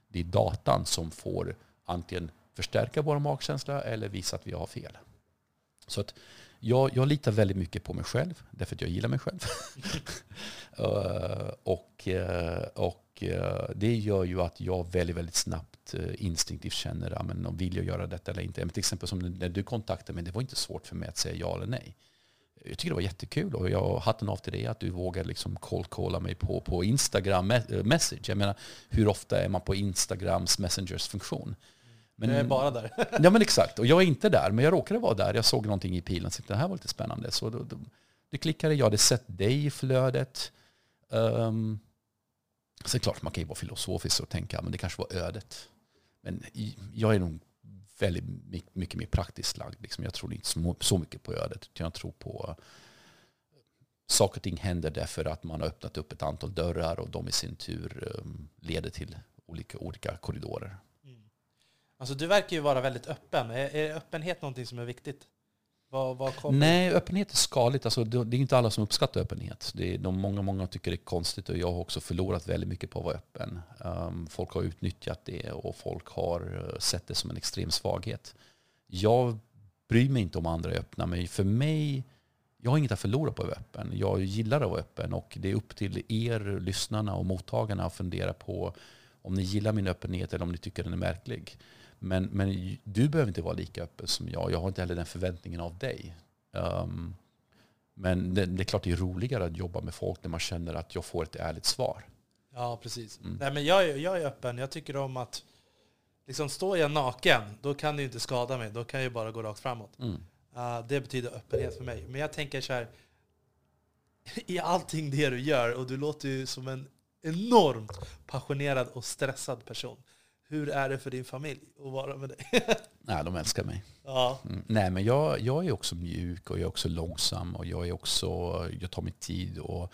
det är datan som får antingen förstärka vår magkänsla eller visa att vi har fel. Så att jag, jag litar väldigt mycket på mig själv, därför att jag gillar mig själv. uh, och, uh, och eh, det gör ju att jag väldigt, väldigt snabbt instinktivt känner, ja, men, vill jag göra detta eller inte? Men till exempel som när du kontaktade mig, det var inte svårt för mig att säga ja eller nej. Jag tycker det var jättekul och jag hatten av till dig att du vågar liksom cold mig på, på Instagram-message. Jag menar, hur ofta är man på Instagrams messengers funktion? Men, jag är bara där. ja men exakt, och jag är inte där, men jag råkade vara där. Jag såg någonting i pilen och tänkte det här var lite spännande. Så då, då, det klickade, jag hade sett dig i flödet. Um, Sen klart man kan ju vara filosofisk och tänka att det kanske var ödet. Men jag är nog väldigt mycket mer praktiskt lagd. Liksom. Jag tror inte så mycket på ödet. Jag tror på saker och ting händer därför att man har öppnat upp ett antal dörrar och de i sin tur um, leder till olika, olika korridorer. Alltså du verkar ju vara väldigt öppen. Är, är öppenhet någonting som är viktigt? Vad, vad Nej, öppenhet är skaligt. Alltså, det är inte alla som uppskattar öppenhet. Det är, de, många, många tycker det är konstigt och jag har också förlorat väldigt mycket på att vara öppen. Um, folk har utnyttjat det och folk har eh, sett det som en extrem svaghet. Jag bryr mig inte om andra är öppna, men för mig, jag har inget att förlora på att vara öppen. Jag gillar att vara öppen och det är upp till er, lyssnarna och mottagarna att fundera på om ni gillar min öppenhet eller om ni tycker den är märklig. Men, men du behöver inte vara lika öppen som jag. Jag har inte heller den förväntningen av dig. Um, men det, det, är klart det är roligare att jobba med folk när man känner att jag får ett ärligt svar. Ja, precis. Mm. Nej, men jag, jag är öppen. Jag tycker om att liksom, står jag naken, då kan det inte skada mig. Då kan jag bara gå rakt framåt. Mm. Uh, det betyder öppenhet för mig. Men jag tänker så här, i allting det du gör, och du låter ju som en enormt passionerad och stressad person. Hur är det för din familj att vara med dig? Nej, de älskar mig. Ja. Mm. Nej, men jag, jag är också mjuk och jag är också långsam och jag är också, jag tar mig tid. Och,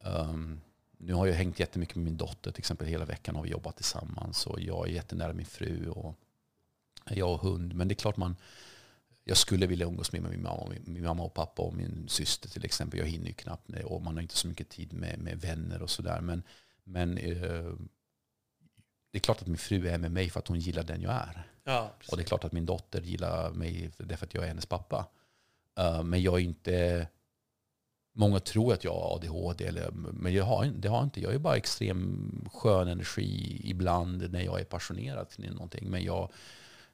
um, nu har jag hängt jättemycket med min dotter till exempel. Hela veckan har vi jobbat tillsammans och jag är jättenära min fru och jag och hund. Men det är klart man, jag skulle vilja umgås med min mamma, min mamma och pappa och min syster till exempel. Jag hinner ju knappt och man har inte så mycket tid med, med vänner och sådär. Men, men uh, det är klart att min fru är med mig för att hon gillar den jag är. Ja, och det är klart att min dotter gillar mig därför att jag är hennes pappa. Uh, men jag är inte... Många tror att jag har ADHD, eller, men jag har, det har jag inte. Jag är bara extrem skön energi ibland när jag är passionerad till någonting. Men jag,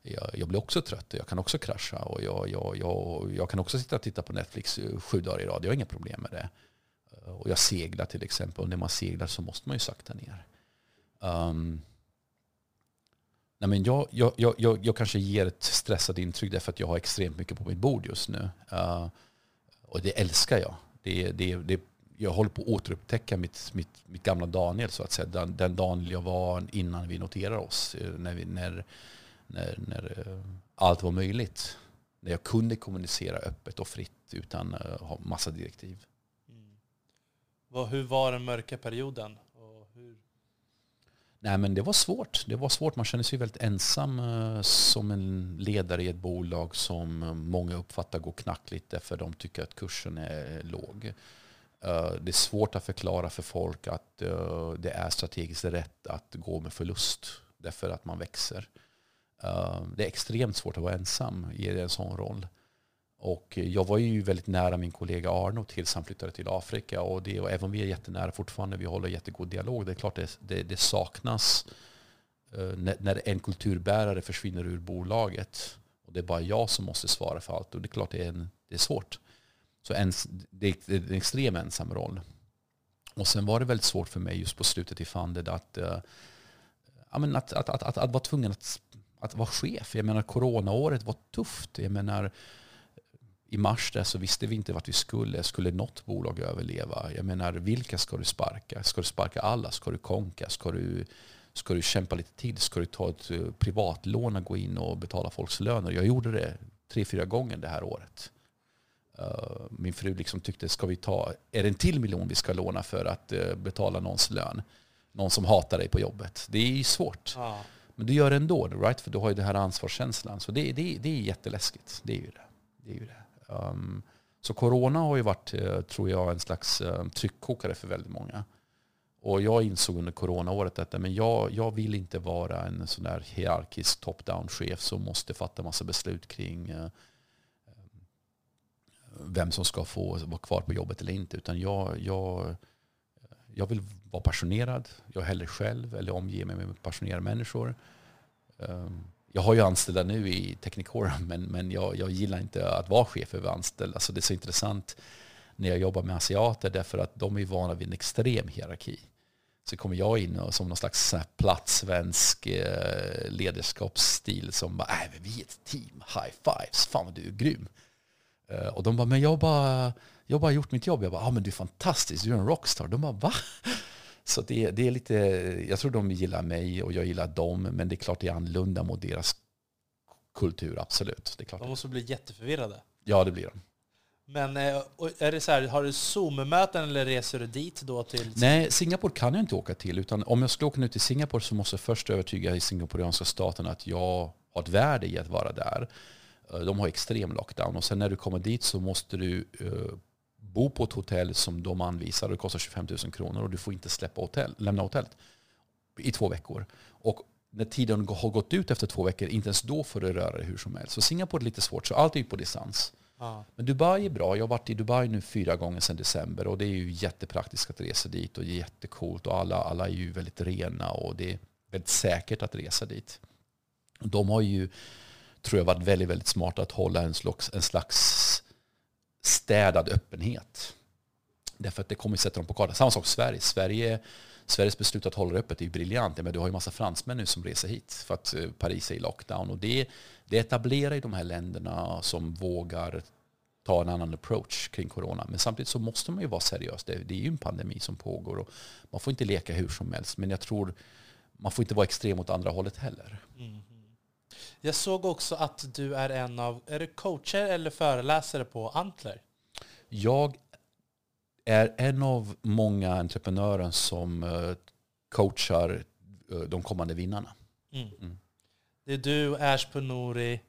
jag, jag, blir också trött och jag kan också krascha. Och jag, jag, jag, jag kan också sitta och titta på Netflix sju dagar i rad. Jag har inga problem med det. Uh, och jag seglar till exempel. Och när man seglar så måste man ju sakta ner. Um, Nej, men jag, jag, jag, jag, kanske ger ett stressat intryck därför att jag har extremt mycket på mitt bord just nu. Uh, och det älskar jag. Det, det, det, jag håller på att återupptäcka mitt, mitt, mitt gamla Daniel, så att säga. Den, den Daniel jag var innan vi noterade oss. Eh, när, vi, när, när, när eh, allt var möjligt. När jag kunde kommunicera öppet och fritt utan att uh, ha massa direktiv. Mm. Hur var den mörka perioden? Nej, men det var svårt. Det var svårt. Man känner sig väldigt ensam eh, som en ledare i ett bolag som eh, många uppfattar går knackligt därför de tycker att kursen är låg. Eh, det är svårt att förklara för folk att det är strategiskt rätt att gå med förlust därför att man växer. Det är extremt svårt att vara ensam i en sån roll. Och jag var ju väldigt nära min kollega Arno tills han flyttade till Afrika. Och, det, och även om vi är jättenära fortfarande, vi håller jättegod dialog, det är klart det, det, det saknas eh, när, när, en kulturbärare försvinner ur bolaget. Och det är bara jag som måste svara för allt. Och det är klart det är, en, det är svårt. Så ens, det, det är en extrem ensam roll. Och sen var det väldigt svårt för mig just på slutet i Funded att, äh, att, att, att, att, att vara tvungen att, att vara chef. Jag menar coronaåret var tufft. Jag menar i mars där så visste vi inte vart vi skulle. Skulle något bolag överleva? Jag menar, vilka ska du sparka? Ska du sparka alla? Ska du konka? Ska du, ska du kämpa lite till? Ska du ta ett eh, privatlån och gå in och betala folks löner? Jag gjorde det tre, fyra gånger det här året. Uh, min fru liksom tyckte, ska vi ta, är det en till miljon vi ska låna för att uh, betala någons lön? Någon som hatar dig på jobbet. Det är ju svårt. Ah. Men du gör det ändå, right? för du har ju den här ansvarskänslan. Så det, det, det är jätteläskigt. Det är ju det. det, är ju det. Um, så corona har ju varit, eh, tror jag, en slags eh, tryckkokare för väldigt många. Och jag insåg under coronaåret att men jag, jag vill inte vara en sån där hierarkisk top-down-chef som måste fatta massa beslut kring eh, vem som ska få vara kvar på jobbet eller inte. Utan jag, jag, Jag vill vara passionerad. Jag är hellre själv eller omge mig med passionerade människor. Um, jag har ju anställda nu i Technicorum men, men jag, jag gillar inte att vara chef över anställda. Så alltså, det är så intressant när jag jobbar med asiater därför att de är vana vid en extrem hierarki. Så kommer jag in och som någon slags platt svensk eh, ledarskapsstil som bara, äh, vi är ett team, high fives, fan vad du är grym. Eh, och de bara, men jag bara, jag bara gjort mitt jobb. Jag bara, ah, men du är fantastisk, du är en rockstar. De bara, va? Så det, det är lite, jag tror de gillar mig och jag gillar dem, men det är klart det är annorlunda mot deras kultur, absolut. Det är klart. De måste bli jätteförvirrade. Ja, det blir de. Men eh, är det så här, har du Zoom-möten eller reser du dit då till? Nej, Singapore kan jag inte åka till. Utan om jag skulle åka nu till Singapore så måste jag först övertyga i singaporianska staten att jag har ett värde i att vara där. Eh, de har extrem lockdown och sen när du kommer dit så måste du uh, bo på ett hotell som de anvisar och det kostar 25 000 kronor och du får inte släppa hotell, lämna hotellet i två veckor. Och när tiden har gått ut efter två veckor, inte ens då får du röra dig hur som helst. Så Singapore är lite svårt, så allt är ju på distans. Ja. Men Dubai är bra. Jag har varit i Dubai nu fyra gånger sedan december och det är ju jättepraktiskt att resa dit och jättecoolt och alla, alla är ju väldigt rena och det är väldigt säkert att resa dit. De har ju, tror jag, varit väldigt, väldigt smarta att hålla en slags, en slags städad öppenhet. Därför att det kommer att sätta dem på kartan. Samma sak Sverige. Sverige Sveriges beslut att hålla det öppet är ju briljant. Men du har ju massa fransmän nu som reser hit för att eh, Paris är i lockdown. Och det, det etablerar ju de här länderna som vågar ta en annan approach kring corona. Men samtidigt så måste man ju vara seriös. Det, det är ju en pandemi som pågår och man får inte leka hur som helst. Men jag tror man får inte vara extrem åt andra hållet heller. Mm. Jag såg också att du är en av, är du coacher eller föreläsare på Antler? Jag är en av många entreprenörer som eh, coachar eh, de kommande vinnarna. Mm. Mm. Det är du, Ash Punori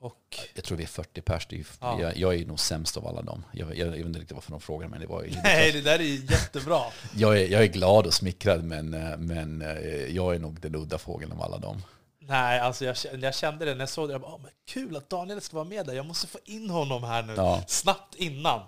och... Jag tror vi är 40 pers. Ja. Jag, jag, är nog sämst av alla dem. Jag, jag, jag vet inte riktigt varför de frågar men det var Nej, det där är jättebra. jag, är, jag är glad och smickrad men, eh, men jag är nog den udda fågeln av alla dem. Nej, alltså jag, jag kände det när jag såg det. Jag bara, oh, men kul att Daniel ska vara med där. Jag måste få in honom här nu, ja. snabbt innan.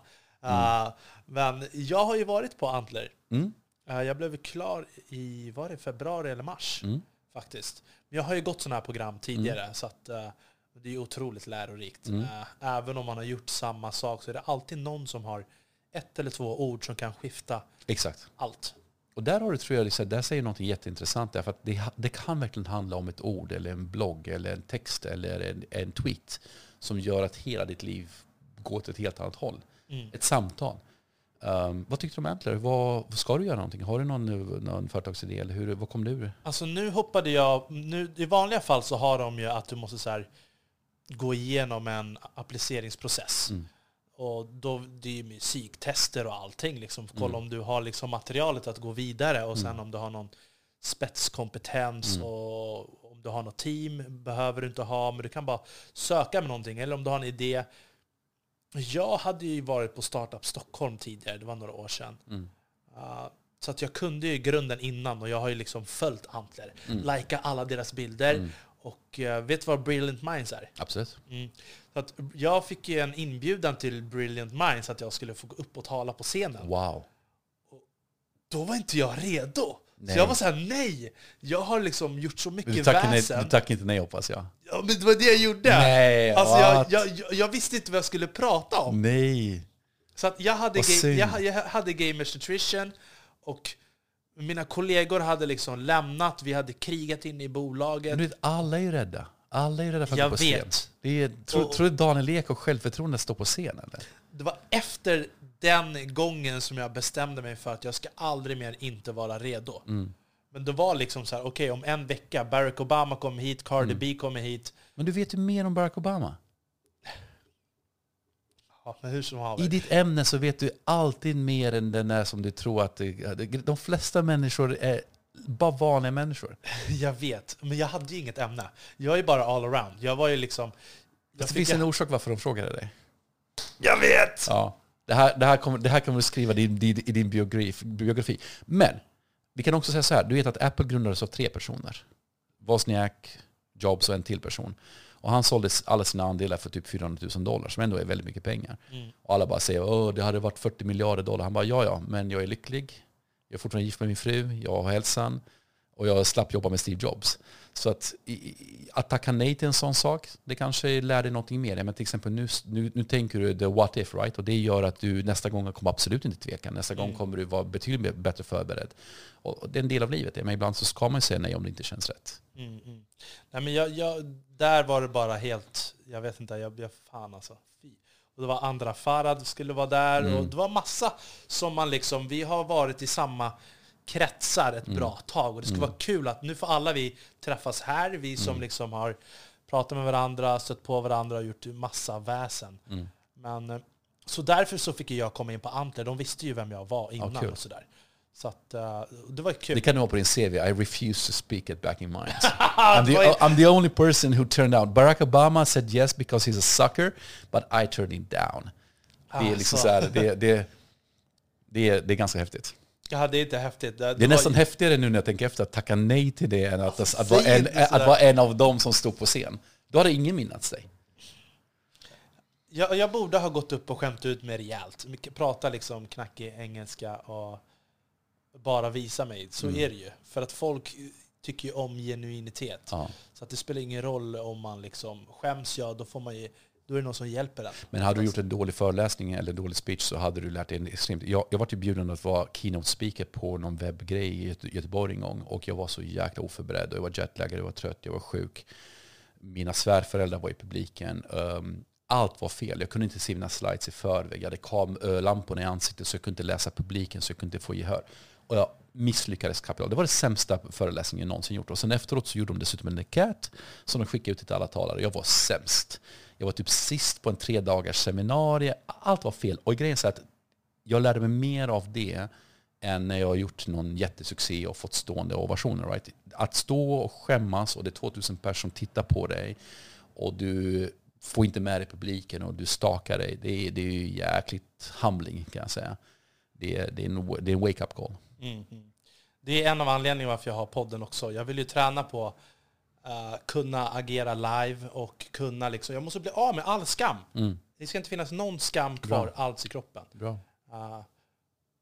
Mm. Uh, men jag har ju varit på Antler. Mm. Uh, jag blev klar i var det februari eller mars. Mm. faktiskt. Men jag har ju gått sådana här program tidigare, mm. så att, uh, det är otroligt lärorikt. Mm. även om man har gjort samma sak så är det alltid någon som har ett eller två ord som kan skifta Exakt. allt. Och där har du, tror jag, där säger något jätteintressant. Därför att det, det, kan verkligen handla om ett ord, eller en blogg, eller en text eller en, en tweet som gör att hela ditt liv går åt ett helt annat håll. Mm. Ett samtal. Um, vad tyckte du om Antler? Vad, ska du göra någonting? Har du någon, någon företagsidé? Eller hur, vad kom du ur? Alltså nu hoppade jag... Nu, I vanliga fall så har de ju att du måste så här, gå igenom en appliceringsprocess. Mm. Och då, det är ju musiktester och allting. Liksom. Kolla mm. om du har liksom materialet att gå vidare och sen mm. om du har någon spetskompetens mm. och om du har något team behöver du inte ha, men du kan bara söka med någonting. Eller om du har en idé. Jag hade ju varit på Startup Stockholm tidigare, det var några år sedan. Mm. Uh, så att jag kunde ju grunden innan och jag har ju liksom följt Antler. Mm. Lika alla deras bilder. Och uh, vet du vad Brilliant Minds är? Absolut. Mm. Så att jag fick ju en inbjudan till Brilliant Minds att jag skulle få gå upp och tala på scenen. Wow. Och då var inte jag redo. Nej. Så jag var såhär, nej! Jag har liksom gjort så mycket du väsen. Nej, du tackade inte nej hoppas jag. Ja, men det var det jag gjorde. Nej, alltså, jag, jag, jag, visste inte vad jag skulle prata om. Nej. Så att jag, hade jag, jag hade Gamers Nutrition och mina kollegor hade liksom lämnat, vi hade krigat in i bolaget. Men du vet, alla är ju rädda. Alla är rädda för att jag gå på vet. scen. Det är, tror, och, tror du Daniel Ek och självförtroende står på scen? Eller? Det var efter den gången som jag bestämde mig för att jag ska aldrig mer inte vara redo. Mm. Men det var liksom så här, okej okay, om en vecka, Barack Obama kommer hit, Cardi mm. B kommer hit. Men du vet ju mer om Barack Obama. Ja, men hur som I ditt ämne så vet du alltid mer än den där som du tror att... Det, de flesta människor är bara vanliga människor. Jag vet, men jag hade ju inget ämne. Jag är bara all around. Jag var ju liksom... Det finns en orsak varför de frågade dig. Jag vet! Ja. Det här, det här, kommer, det här kommer du skriva i din, i din biografi, biografi. Men vi kan också säga så här. Du vet att Apple grundades av tre personer. Wozniak, Jobs och en till person. Och han sålde alla sina andelar för typ 400 000 dollar, som ändå är väldigt mycket pengar. Mm. Och alla bara säger att det hade varit 40 miljarder dollar. Han bara, ja ja, men jag är lycklig. Jag är fortfarande gift med min fru, jag har hälsan och jag slapp jobba med Steve Jobs. Så att, att tacka nej till en sån sak, det kanske lär dig någonting mer. Men till exempel nu, nu, nu tänker du the what if, right? Och det gör att du nästa gång kommer absolut inte tveka. Nästa mm. gång kommer du vara betydligt bättre förberedd. Och det är en del av livet. Men ibland så ska man säga nej om det inte känns rätt. Mm, mm. Nej, men jag, jag, där var det bara helt, jag vet inte, jag blev fan alltså. Fy. Och det var andra Farad skulle vara där mm. och det var massa som man liksom, vi har varit i samma kretsar ett mm. bra tag. Och det skulle mm. vara kul att nu får alla vi träffas här, vi som liksom har pratat med varandra, stött på varandra och gjort massa väsen. Men, eh, så därför så fick jag komma in på Antler. De visste ju vem jag var innan ja, och sådär. Så att, uh, det var kul. Det kan du ha på din CV. I refuse to speak at Backing Minds. I'm, the, I'm the only person who turned out. Barack Obama said yes because he's a sucker, but I turned him down. Det är, liksom så här, det, det, det, är, det är ganska häftigt. Ja, det är inte häftigt. Det, det är nästan häftigare nu när jag tänker efter att tacka nej till det än att, att, att, vara, en, att vara en av dem som stod på scen. Då hade ingen minnats dig. Jag, jag borde ha gått upp och skämt ut mig rejält. Prata liksom knackig engelska och bara visa mig. Så mm. är det ju. För att folk tycker ju om genuinitet. Ja. Så att det spelar ingen roll om man liksom skäms, ja då får man ju då är det någon som hjälper en. Men hade du gjort en dålig föreläsning eller dålig speech så hade du lärt dig extremt. Jag, jag var till bjuden att vara keynote speaker på någon webbgrej i Göteborg en gång och jag var så jäkla oförberedd. Jag var jetlaggad, jag var trött, jag var sjuk. Mina svärföräldrar var i publiken. Um, allt var fel. Jag kunde inte se mina slides i förväg. Jag hade kamlamporna i ansiktet så jag kunde inte läsa publiken så jag kunde inte få gehör. Och jag misslyckades kapitalt. Det var den sämsta föreläsningen jag någonsin gjort. Och sen efteråt så gjorde de dessutom en enkät som de skickade ut till alla talare. Jag var sämst. Jag var typ sist på en tre dagars seminarium. Allt var fel. Och grejen är att jag lärde mig mer av det än när jag har gjort någon jättesuccé och fått stående ovationer. Right? Att stå och skämmas och det är 2000 personer som tittar på dig och du får inte med dig publiken och du stakar dig. Det är, det är jäkligt humbling kan jag säga. Det är, det är en, det är en wake-up call. Mm. Det är en av anledningarna varför jag har podden också. Jag vill ju träna på uh, kunna agera live och kunna liksom, jag måste bli av med all skam. Mm. Det ska inte finnas någon skam kvar Bra. alls i kroppen. Uh,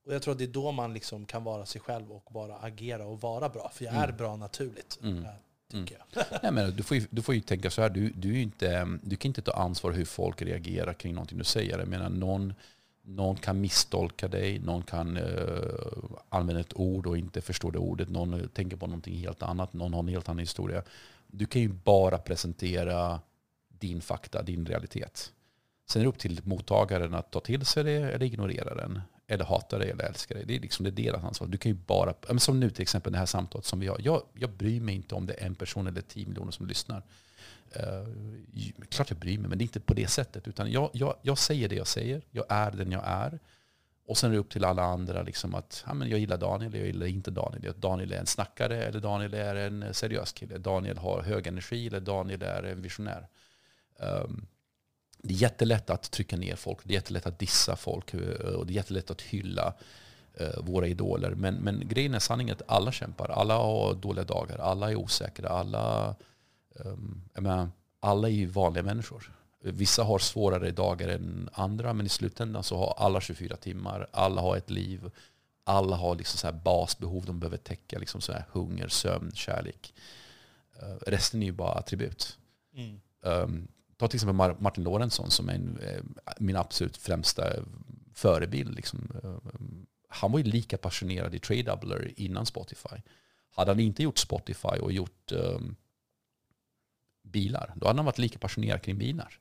och jag tror att det är då man liksom kan vara sig själv och bara agera och vara bra. För jag mm. är bra naturligt. Mm. Uh, tycker jag. Nej, men du, får ju, du får ju tänka så här, du, du, inte, du kan inte ta ansvar hur folk reagerar kring någonting du säger. Jag menar, någon, någon kan misstolka dig, någon kan uh, använda ett ord och inte förstå det ordet, någon eh, tänker på någonting helt annat, någon har en helt annan historia. Du kan ju bara presentera din fakta, din realitet. Sen är det upp till mottagaren att ta till sig det eller ignorera den. Eller hata det eller älska det. Det är, liksom, det deras ansvar. Du kan ju bara, som nu till exempel det här samtalet som vi har. Jag, jag bryr mig inte om det är en person eller tio miljoner som lyssnar. Eh, klart jag bryr mig, men det är inte på det sättet. Utan jag, jag, jag säger det jag säger. Jag är den jag är. Och sen är det upp till alla andra liksom att ja, men jag gillar Daniel, jag gillar inte Daniel. Daniel är en snackare eller Daniel är en seriös kille. Daniel har hög energi eller Daniel är en visionär. Um, det är jättelätt att trycka ner folk, det är jättelätt att dissa folk eh, och det är jättelätt att hylla uh, våra idoler. Men, men grejen är sanningen att alla kämpar, alla har dåliga dagar, alla är osäkra, alla, um, menar, alla är ju vanliga människor. Vissa har svårare dagar än andra, men i slutändan så har alla 24 timmar, alla har ett liv, alla har liksom så här basbehov de behöver täcka, liksom så här hunger, sömn, kärlek. Uh, resten är ju bara attribut. Mm. Um, ta till exempel Martin Lorentzon som är en, uh, min absolut främsta förebild. Liksom. Han var ju lika passionerad i Trade Doubler innan Spotify. Hade han inte gjort Spotify och gjort um, bilar, då hade han varit lika passionerad kring bilar.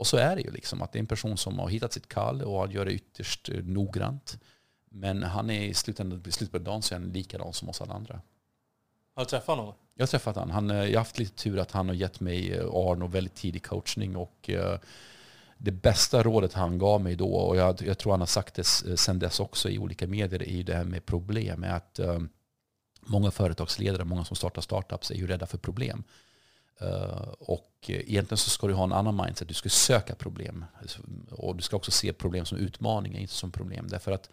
Och så är det ju liksom att det är en person som har hittat sitt kall och gör det ytterst eh, noggrant. Men han är i slutändan, i slutet på dagen så är han likadan som oss alla andra. Har du träffat honom? Jag har träffat honom. Han, eh, jag har haft lite tur att han har gett mig eh, Arno väldigt tidig coachning. Och det bästa rådet han gav mig då, och jag, jag tror han har sagt det sen dess också i olika medier, är ju det här med problem. Är att många företagsledare, många som startar startups är ju rädda för problem. Eh, och egentligen så ska du ha en annan mindset. Du ska söka problem. Och du ska också se problem som utmaningar, inte som problem. Därför att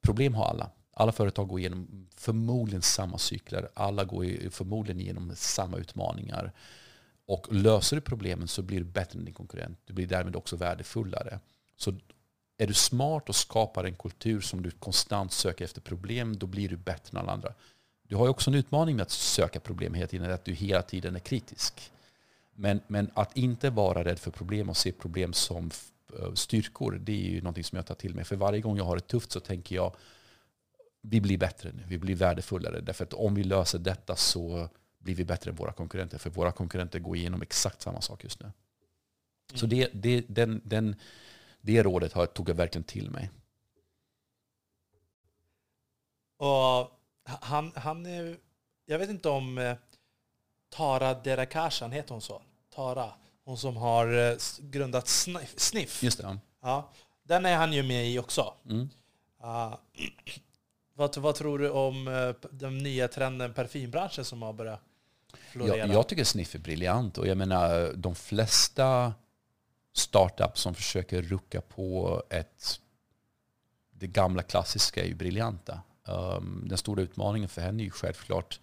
problem har alla. Alla företag går igenom förmodligen samma cykler. Alla går förmodligen igenom samma utmaningar. Och löser du problemen så blir du bättre än din konkurrent. Du blir därmed också värdefullare. Så är du smart och skapar en kultur som du konstant söker efter problem, då blir du bättre än alla andra. Du har ju också en utmaning med att söka problem hela tiden, att du hela tiden är kritisk. Men, men att inte vara rädd för problem och se problem som eh, styrkor, det är ju någonting som jag tar till mig. För varje gång jag har det tufft så tänker jag, vi blir bättre nu, vi blir värdefullare. Därför att om vi löser detta så blir vi bättre än våra konkurrenter. För våra konkurrenter går igenom exakt samma sak just nu. Mm. Så det, det, den, den, det rådet har, tog jag verkligen till mig. Och han, han jag vet inte om eh, Tara Derakashan, heter hon så? Tara, hon som har eh, grundat Sniff. Just det. Ja, den är han ju med i också. Mm. Uh, vad, vad tror du om uh, den nya trenden parfymbranschen som har börjat florera? Jag, jag tycker Sniff är briljant och jag menar de flesta startups som försöker rucka på ett, det gamla klassiska är ju briljanta. Um, den stora utmaningen för henne är ju självklart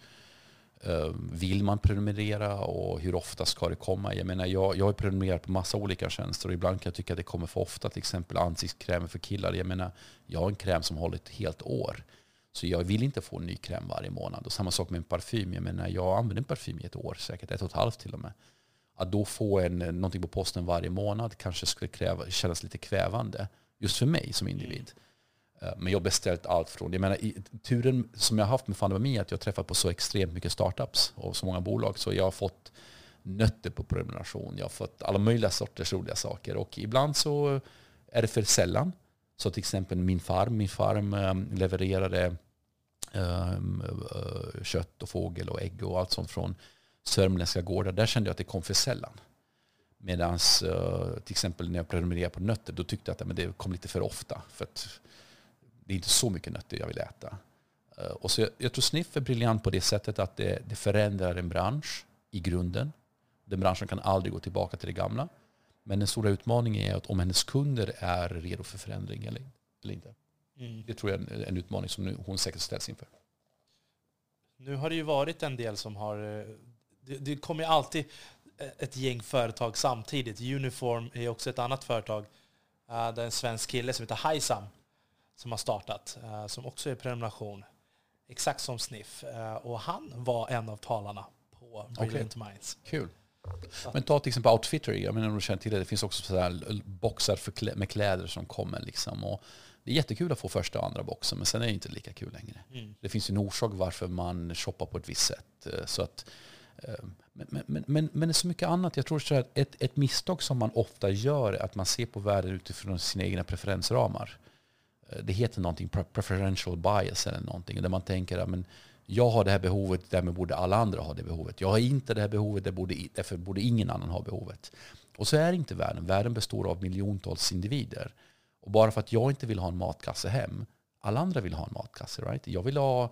ehm, vill man prenumerera och hur ofta ska det komma? Jag menar, jag, jag har prenumererat på massa olika tjänster och ibland kan jag tycka att det kommer för ofta. Till exempel ansiktskrämer för killar. Jag menar, jag har en kräm som håller ett helt år. Så jag vill inte få en ny kräm varje månad. Och samma sak med en parfym. Jag menar, jag använder en parfym i ett år, säkert ett och ett halvt till och med. Att då få en, eh, någonting på posten varje månad kanske skulle kräva, kännas lite kvävande. Just för mig som individ. Mm. Eh, men jag har beställt allt från, jag menar turen som jag har haft med Fandemami är att jag har träffat på så extremt mycket startups och så många bolag. Så jag har fått nötter på prenumeration, jag har fått alla möjliga sorters roliga saker. Och ibland så är det för sällan. Så till exempel min farm, min farm ehm, levererade ehm, eh, kött och fågel och ägg och allt sånt från sörmländska gårdar. Där kände jag att det kom för sällan. Medan eh, till exempel när jag prenumererade på nötter, då tyckte jag att det kom lite för ofta. För att det är inte så mycket nötter jag vill äta. Uh, och så jag, jag tror Sniff är briljant på det sättet att det, det förändrar en bransch i grunden. Den branschen kan aldrig gå tillbaka till det gamla. Men den stora utmaningen är att om hennes kunder är redo för förändring eller, eller inte. Mm. Det tror jag är en, en utmaning som hon säkert ställs inför. Nu har det ju varit en del som har... Eh, det, det kommer ju alltid ett gäng företag samtidigt. Uniform är också ett annat företag. Det är en svensk kille som heter Hisam som har startat, uh, som också är prenumeration. Exakt som Sniff. Uh, och han var en av talarna på Brilliant okay. Minds. Kul. Men ta till exempel Outfitter, jag menar om du känner till det, det finns också sådär boxar för med kläder som kommer. Liksom. Och det är jättekul att få första och andra boxen, men sen är det inte lika kul längre. Mm. Det finns ju en orsak varför man shoppar på ett visst sätt. Så att men, men, men, men det är så mycket annat. Jag tror att ett, ett misstag som man ofta gör är att man ser på världen utifrån sina egna preferensramar. Det heter någonting preferential bias eller någonting. Där man tänker att jag har det här behovet, därmed borde alla andra ha det behovet. Jag har inte det här behovet, därför borde ingen annan ha behovet. Och så är inte världen. Världen består av miljontals individer. Och bara för att jag inte vill ha en matkasse hem, alla andra vill ha en matkasse. Right? Jag vill ha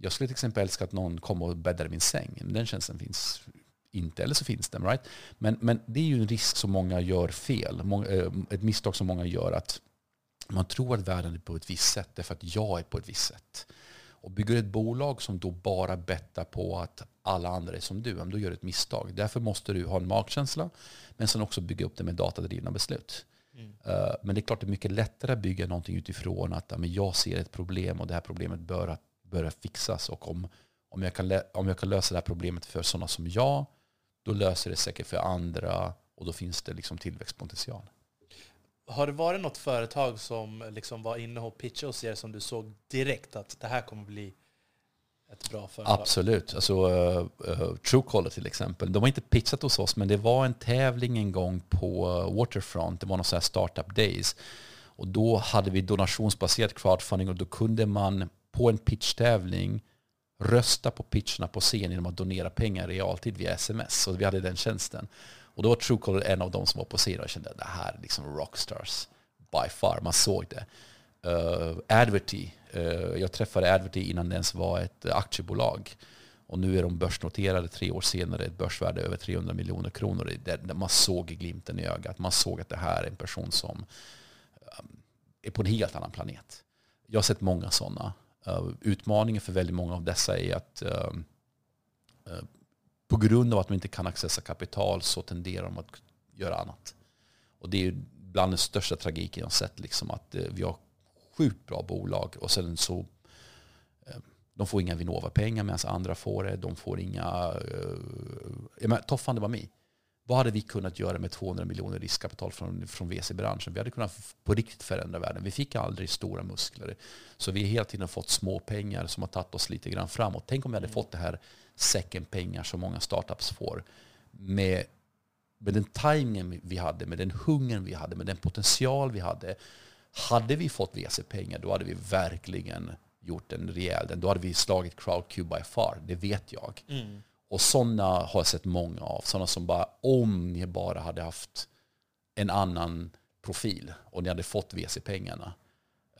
jag skulle till exempel älska att någon kommer och bäddar min säng. Den tjänsten finns inte, eller så finns den. Right? Men, men det är ju en risk som många gör fel. Eh, ett misstag som många gör att man tror att världen är på ett visst sätt därför att jag är på ett visst sätt. Och bygger ett bolag som då bara bettar på att alla andra är som du, då gör du ett misstag. Därför måste du ha en magkänsla, men sen också bygga upp det med datadrivna beslut. Mm. Eh, men det är klart det är mycket lättare att bygga någonting utifrån att jag ser ett problem och det här problemet bör börja fixas. Och om, om, jag kan, om jag kan lösa det här problemet för sådana som jag, då löser det säkert för andra och då finns det liksom tillväxtpotential. Har det varit något företag som liksom var inne och pitchade hos er som du såg direkt att det här kommer bli ett bra företag? Absolut. Alltså, uh, uh, Truecaller till exempel. De har inte pitchat hos oss, men det var en tävling en gång på eh, Waterfront. Det var någon sån här startup days. Och då hade vi donationsbaserad crowdfunding och då kunde man på en pitchtävling rösta på pitcherna på scen genom att donera pengar i realtid via sms. Så vi hade den tjänsten. Och då var Truecaller en av de som var på scenen och kände att det här är liksom rockstars by far. Man såg det. Uh, Adverty, uh, jag träffade Adverty innan det ens var ett aktiebolag. Och nu är de börsnoterade tre år senare, ett börsvärde över 300 miljoner kronor. Där man såg glimten i ögat. Man såg att det här är en person som ehm, är på en helt annan planet. Jag har sett många sådana. Eh, utmaningen för väldigt många av dessa är att ehm, på grund av att de inte kan accessa kapital så tenderar de att göra annat. Och det är bland den största tragiken jag sett. Liksom, att eh, vi har sjukt bra bolag och sen så eh, de får inga Vinnova-pengar medan andra får det. De får inga... Eh, Toffan, det var mig. Vad hade vi kunnat göra med 200 miljoner riskkapital från, från VC-branschen? Vi hade kunnat på riktigt förändra världen. Vi fick aldrig stora muskler. Så vi har hela tiden fått små pengar som har tagit oss lite grann framåt. Tänk om vi hade fått det här säcken pengar som många startups får. Med, med den timingen vi hade, med den hungern vi hade, med den potential vi hade. Hade vi fått VC-pengar då hade vi verkligen gjort en rejäl, då hade vi slagit Crowdcube by far. Det vet jag. Mm. Och sådana har jag sett många av. Sådana som bara, om ni bara hade haft en annan profil och ni hade fått VC-pengarna.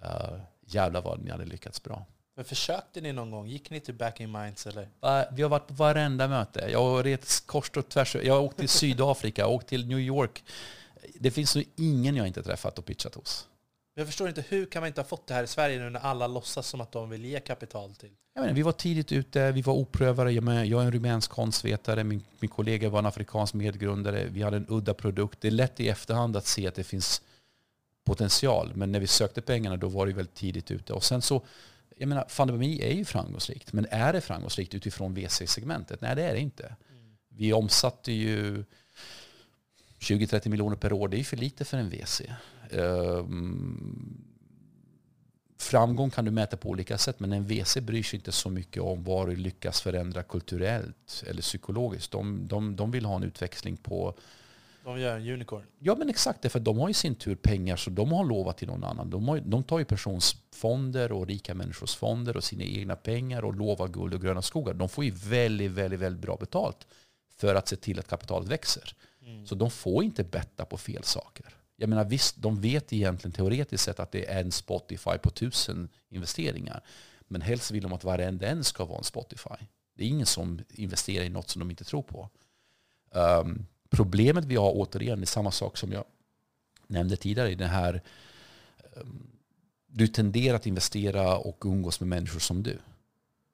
Uh, jävlar vad ni hade lyckats bra. Men försökte ni någon gång? Gick ni till Backing Minds eller? Vi har varit på varenda möte. Jag har rest kors och tvärs. Jag har åkt till Sydafrika, jag har åkt till New York. Det finns nog ingen jag inte träffat och pitchat hos. Jag förstår inte, hur kan man inte ha fått det här i Sverige nu när alla låtsas som att de vill ge kapital till? Jag menar, vi var tidigt ute, vi var oprövade. Jag, är en rumänsk konstvetare, min, min kollega var en afrikansk medgrundare. Vi hade en udda produkt. Det är lätt i efterhand att se att det finns potential. Men när vi sökte pengarna då var det väldigt tidigt ute. Och sen så, jag menar, Fundami är ju framgångsrikt. Men är det framgångsrikt utifrån VC-segmentet? Nej, det är det inte. Mm. Vi omsatte ju 20-30 miljoner per år. Det är ju för lite för en VC. Um, framgång kan du mäta på olika sätt, men en VC bryr sig inte så mycket om vad du lyckas förändra kulturellt eller psykologiskt. De, de, de vill ha en utväxling på... De gör en unicorn. Ja, men exakt. För de har i sin tur pengar, så de har lovat till någon annan. De, har, de tar ju personsfonder och rika människors fonder och sina egna pengar och lovar guld och gröna skogar. De får ju väldigt, väldigt, väldigt bra betalt för att se till att kapitalet växer. Mm. Så de får inte betta på fel saker. Jag menar visst, de vet egentligen teoretiskt sett att det är en Spotify på tusen investeringar. Men helst vill de att varenda en ska vara en Spotify. Det är ingen som investerar i något som de inte tror på. Um, problemet vi har återigen är samma sak som jag nämnde tidigare. i den här ehm, Du tenderar att investera och umgås med människor som du.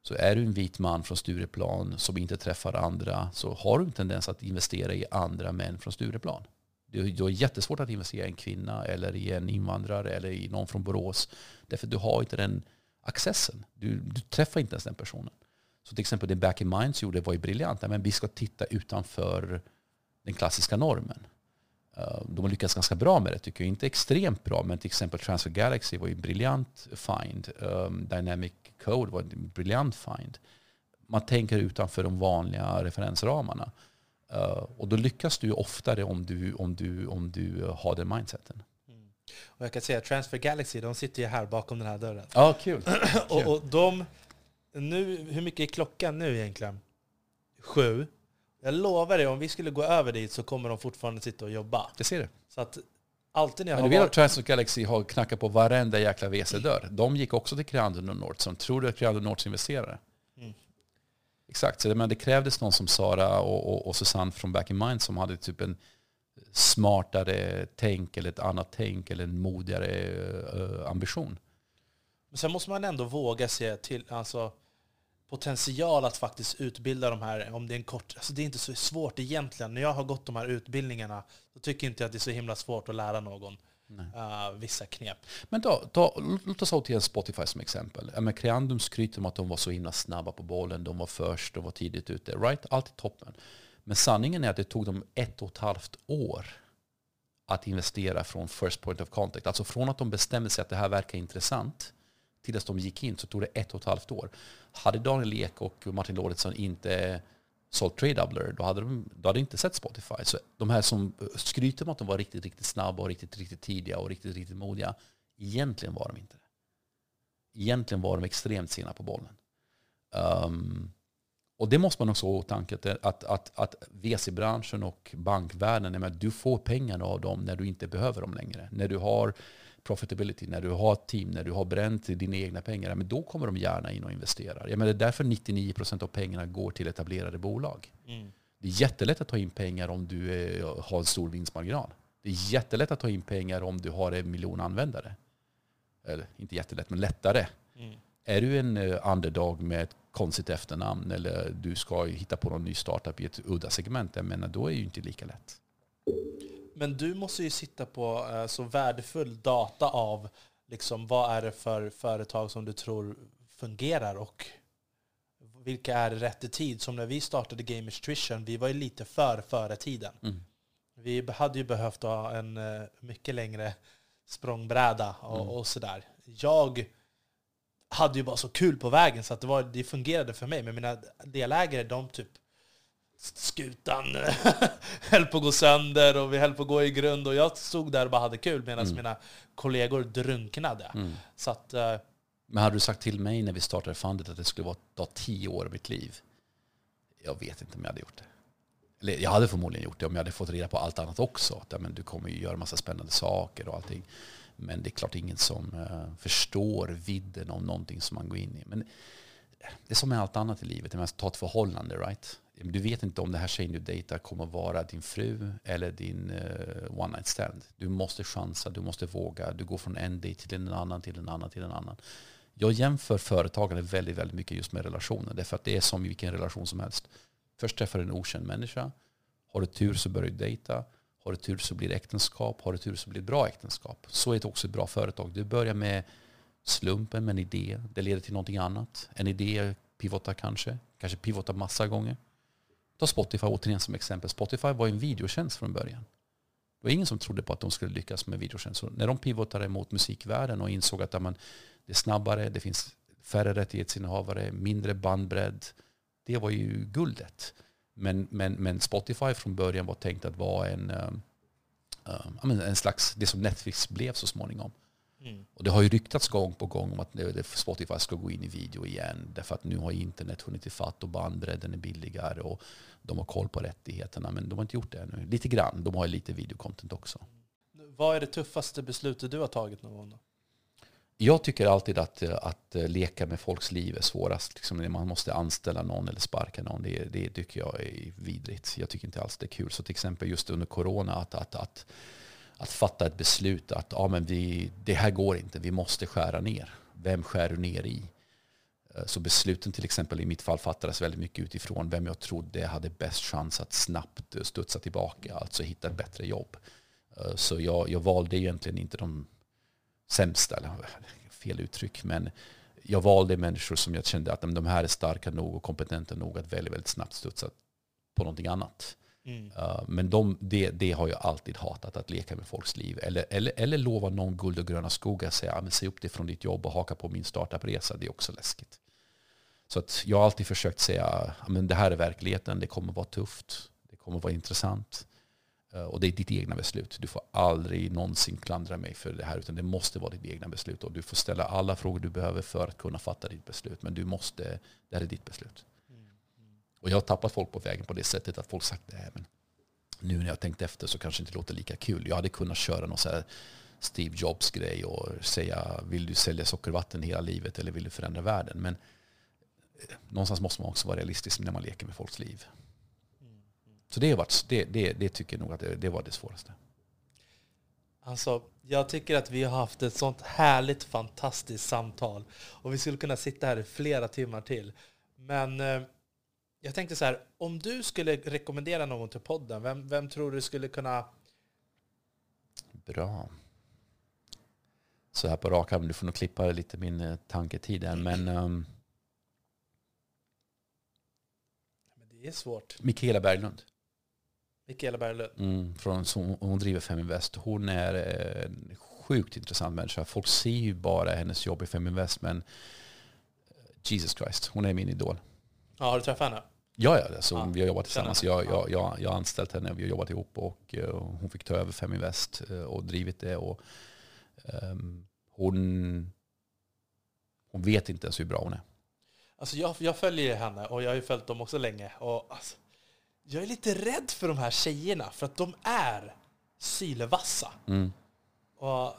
Så är du en vit man från Stureplan som inte träffar andra så har du en tendens att investera i andra män från Stureplan. Du, du har jättesvårt att investera i en kvinna eller i en invandrare eller i någon från Borås. Därför att du har inte den accessen. Du, du träffar inte ens den personen. Så till exempel det Back in Minds gjorde var ju briljant. Men vi ska titta utanför den klassiska normen. Eh, de har lyckats ganska bra med det tycker jag. Inte extremt bra, men till exempel Transfer Galaxy var ju en briljant find. Um, Dynamic Code var en briljant find. Man tänker utanför de vanliga referensramarna. Uh, och då lyckas du oftare om du, om du, om du uh, har den mindseten. Mm. Och jag kan säga att Transfer Galaxy, de sitter ju här bakom den här dörren. Ja, kul. och, och de, nu, hur mycket är klockan nu egentligen? Sju. Jag lovar dig, om vi skulle gå över dit så kommer de fortfarande sitta och jobba. Jag ser det. Så att alltid när jag Men du vet att Transfer Galaxy har knackat på varenda jäkla WC-dörr. De gick också till Creandum och Nordstrom. Tror du att Creandum Nords investerare? Mm. Exakt, så det, men det krävdes någon som Sara och, och, och Susanne från Back in Mind som hade typ en smartare tänk eller ett annat tänk eller en modigare uh, ambition. Men sen måste man ändå våga se till alltså, potential att faktiskt utbilda de här, om det är en kort... Alltså det är inte så svårt egentligen. När jag har gått de här utbildningarna, så tycker jag inte att det är så himla svårt att lära någon uh, vissa knep. Men då, då, låt oss ta Spotify som exempel. Ja, men Creandum skryter om att de var så himla snabba på bollen, de var först, de var tidigt ute. Right? Allt är toppen. Men sanningen är att det tog dem ett och ett halvt år att investera från first point of contact. Alltså från att de bestämde sig att det här verkar intressant till dess de gick in så tog det ett och ett halvt år. Hade Daniel Ek och Martin Lorentzon inte sålt tradedoubler, då hade de då hade inte sett Spotify. Så de här som eh, skryter om att de var riktigt, riktigt snabba och riktigt, riktigt tidiga och riktigt, riktigt modiga, egentligen var de inte det. Egentligen var de extremt sena på bollen. Um, och det måste man också ha i åtanke, att, att, att VC-branschen och bankvärlden, du får pengarna av dem när du inte behöver dem längre. När du har profitability, när du har ett team, när du har bränt dina egna pengar, men då kommer de gärna in och investerar. Jag menar, det är därför 99% av pengarna går till etablerade bolag. Mm. Det är jättelätt att ta in pengar om du är, har en stor vinstmarginal. Det är jättelätt att ta in pengar om du har en miljon användare. Eller inte jättelätt, men lättare. Mm. Är du en uh, underdog med ett konstigt efternamn eller du ska hitta på någon ny startup i ett udda segment, jag menar, då är det ju inte lika lätt. Men du måste ju sitta på eh, så värdefull data av liksom, vad är det för företag som du tror fungerar och vilka är rätt i tid. Som när vi startade Gamers Tuition, vi var ju lite för före tiden. Mm. Vi hade ju behövt ha en eh, mycket längre språngbräda och, Mm. och sådär. Jag hade ju bara så kul på vägen så att det, var, det fungerade för mig. Men mina delägare, de typ skutan höll på att gå sönder och vi höll på att gå i grund och jag stod där och bara hade kul medan Mm. mina kollegor drunknade. Mm. Så att, eh, Men hade du sagt till mig när vi startade Fundet att det skulle vara, ta tio år av mitt liv? Jag vet inte om jag hade gjort det. Eller jag hade förmodligen gjort det om jag hade fått reda på allt annat också. Att, ja, men du kommer ju göra massa spännande saker och allting. Men det är klart ingen som eh, förstår vidden av någonting som man går in i. Men det är som med allt annat i livet. Man ta ett förhållande, right? Du vet inte om det här tjejen du dejtar kommer vara din fru eller din uh, one night stand. Du måste chansa, du måste våga. Du går från en dejt till en annan, till en annan, till en annan. Jag jämför företagande väldigt, väldigt mycket just med relationer. Därför att det är som i vilken relation som helst. Först träffar du en okänd människa. Har du tur så börjar du dejta. Har du tur så blir det äktenskap. Har du tur så blir det bra äktenskap. Så är det också ett bra företag. Du börjar med slumpen med en idé. Det leder till någonting annat. En idé pivotar kanske. Kanske pivotar massa gånger. Ta Spotify återigen som exempel. Spotify var en videotjänst från början. Det var ingen som trodde på att de skulle lyckas med videotjänst. Så när de pivotade mot musikvärlden och insåg att amen, det är snabbare, det finns färre rättighetsinnehavare, mindre bandbredd. Det var ju guldet. Men, men, men Spotify från början var tänkt att vara en, um, um, en slags, det som Netflix blev så småningom mm. Och det har ju ryktats gång på gång om att Spotify ska gå in i video igen. Därför att nu har internet hunnit ifatt och bandbredden är billigare och de har koll på rättigheterna. Men de har inte gjort det ännu. Lite grann. De har ju lite videocontent också. Vad är det tuffaste beslutet du har tagit någon gång? Då? Jag tycker alltid att, att leka med folks liv är svårast. Liksom när man måste anställa någon eller sparka någon. Det, det tycker jag är vidrigt. Jag tycker inte alls det är kul. Så till exempel just under corona att, att, att, att fatta ett beslut att ja, men vi, det här går inte, vi måste skära ner. Vem skär du ner i? Eh, så besluten till exempel i mitt fall fattades väldigt mycket utifrån vem jag trodde hade bäst chans att snabbt eh, studsa tillbaka, alltså hitta ett bättre jobb. Eh, så jag, jag valde egentligen inte de sämsta, eller fel uttryck, men jag valde människor som jag kände att de här är starka nog och kompetenta nog att väldigt, väldigt snabbt studsa på någonting annat. Mm. Uh, men de, det, har jag alltid hatat, att leka med folks liv. Eller, eller, eller lova någon guld och gröna skogar säga, att men säg upp dig från ditt jobb och haka på min startupresa. Det är också läskigt. Så att jag har alltid försökt säga, att men det här är verkligheten, det kommer vara tufft, det kommer vara intressant. Uh, och det är ditt egna beslut. Du får aldrig någonsin klandra mig för det här, utan det måste vara ditt egna beslut. Och du får ställa alla frågor du behöver för att kunna fatta ditt beslut. Men du måste, det här är ditt beslut. Och jag har tappat folk på vägen på det sättet att folk sagt nej men nu när jag har tänkt efter så kanske det inte låter lika kul. Jag hade kunnat köra någon så här Steve Jobs grej och säga vill du sälja sockervatten hela livet eller vill du förändra världen? Men eh, någonstans måste man också vara realistisk när man leker med folks liv. Så det, varit, det, det, det tycker jag nog att det, det var det svåraste. Alltså, jag tycker att vi har haft ett sånt härligt, fantastiskt samtal. Och vi skulle kunna sitta här i flera timmar till. Men eh, jag tänkte så här, om du skulle rekommendera någon till podden, vem, vem tror du skulle kunna... Bra. Så här på rak arm, du får nog klippa lite min eh, tanketid här. Men um, det är svårt. Mikaela Berglund. Mikaela Berglund. Mm, från, som, hon driver Feminvest. Hon är eh, en sjukt intressant människa. Folk ser ju bara hennes jobb i Feminvest, men eh, Jesus Christ, hon är min idol. Ja, har du träffat henne? Ja, ja alltså, Ja, vi har jobbat tillsammans. Jag, jag, jag, jag har anställt henne, vi har jobbat ihop och eh, hon fick ta över Feminvest eh, och drivit det. Och, ehm, hon, hon vet inte ens hur bra hon är. Alltså jag, jag följer henne och jag har ju följt dem också länge. Och alltså, jag är lite rädd för de här tjejerna för att de är sylvassa. Mm. Och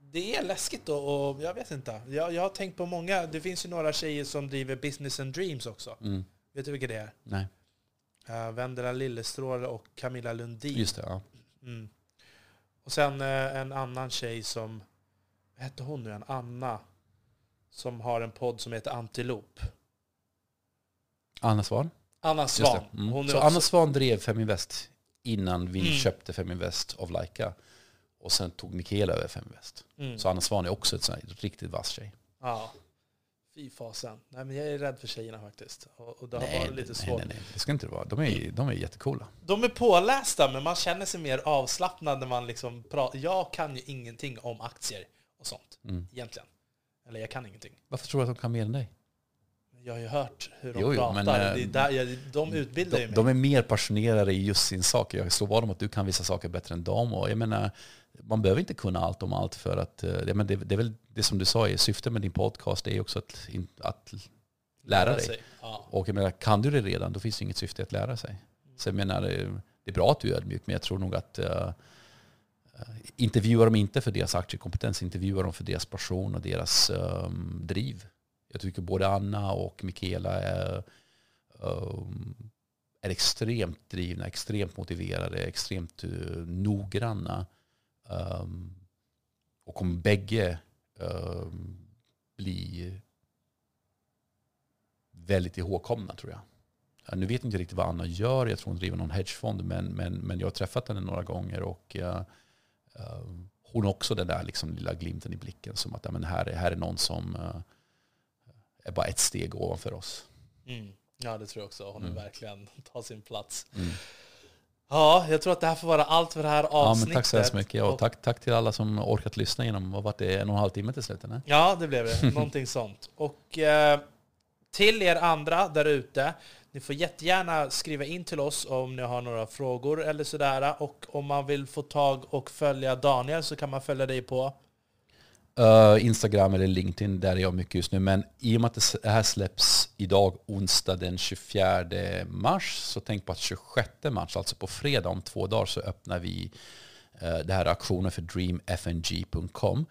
det är läskigt och, och jag vet inte. Jag, jag har tänkt på många, det finns ju några tjejer som driver Business and Dreams också. Mm. Vet du vilka det är? Nej, Uh, Vendela Lillestråle och Camilla Lundin. just det. Ja. Mm. Och sen eh, en annan tjej som, vad hette hon nu igen? Anna. Som har en podd som heter Antilop. Anna Svan. Anna Svan. Mm. Hon är Så också, Anna Svan drev Feminvest innan vi Mm. köpte Feminvest av Laika. Och sen tog Mikaela över Feminvest. Mm. Så Anna Svan är också ett sånt här riktigt vass tjej. Ja. Fy fasen. Nej, men jag är rädd för tjejerna faktiskt. Och, och det har Nej, varit lite nej, svårt. nej, nej, det ska inte det vara. De är, de är jättecoola. De är pålästa, men man känner sig mer avslappnad när man liksom pratar. Jag kan ju ingenting om aktier och sånt, Mm. egentligen. Eller jag kan ingenting. Varför tror du att de kan mer än dig? Jag har ju hört hur de Jo, jo, pratar. men, det eh, är där, jag, de utbildar ju De, mig. de är mer passionerade i just sin sak. Jag slår vad om att du kan vissa saker bättre än dem. Och jag menar, man behöver inte kunna allt om allt för att... eh, Ja, men det, det är väl det som du sa, är syftet med din podcast är också att, att lära dig. Ja. Och jag menar, kan du det redan, då finns det inget syfte att lära sig. Så jag menar, det det är bra att du är ödmjuk, men jag tror nog att uh, intervjua dem inte för deras aktiekompetens, intervjua dem för deras passion och deras ehm, driv. Jag tycker både Anna och Mikaela är, ehm, är extremt drivna, extremt motiverade, extremt uh, noggranna. Ehm, och kommer bägge um, bli väldigt ihågkomna tror jag. Ja, Nu vet jag inte riktigt vad Anna gör. Jag tror hon driver någon hedgefond. Men, men, men jag har träffat henne några gånger. Och eh, eh, hon har också den där liksom lilla glimten i blicken. Som att ja, men här, är, här är någon som eh, är bara ett steg ovanför oss. Mm. ja, det tror jag också. Hon Mm. verkligen tar sin plats. Mm. Ja, jag tror att det här får vara allt för det här Ja, avsnittet. men tack så hemskt mycket. Och Och- tack, tack till alla som orkat lyssna genom, vad var det, en och en halv timme till slut? Eller? Ja, det blev det. Någonting sånt. Och eh, till er andra där ute, ni får jättegärna skriva in till oss om ni har några frågor eller sådär. Och om man vill få tag och följa Daniel så kan man följa dig på... Uh, Instagram eller LinkedIn, där är jag mycket just nu. Men i och med att det här släpps idag, onsdag den 24 mars, så tänk på att 26 mars, alltså på fredag om två dagar, så öppnar vi uh, det här auktionen för dreamfng.com.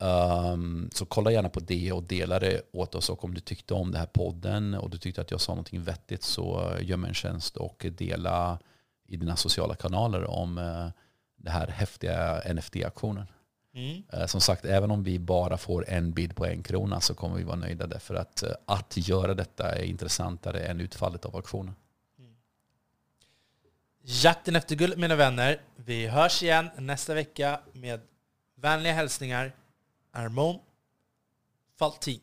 Um, ehm, så kolla gärna på det och dela det åt oss. Och om du tyckte om den här podden och du tyckte att jag sa någonting vettigt så eh, gör mig en tjänst och dela i dina sociala kanaler om uh, det här häftiga NFT-auktionen. Mm. Eh, Som sagt, även om vi bara får en bid på en krona så kommer vi vara nöjda därför att eh, att göra detta är intressantare än utfallet av auktionen. Jakten efter guld, mina vänner. Vi hörs igen nästa vecka med vänliga hälsningar. Armon Faltin.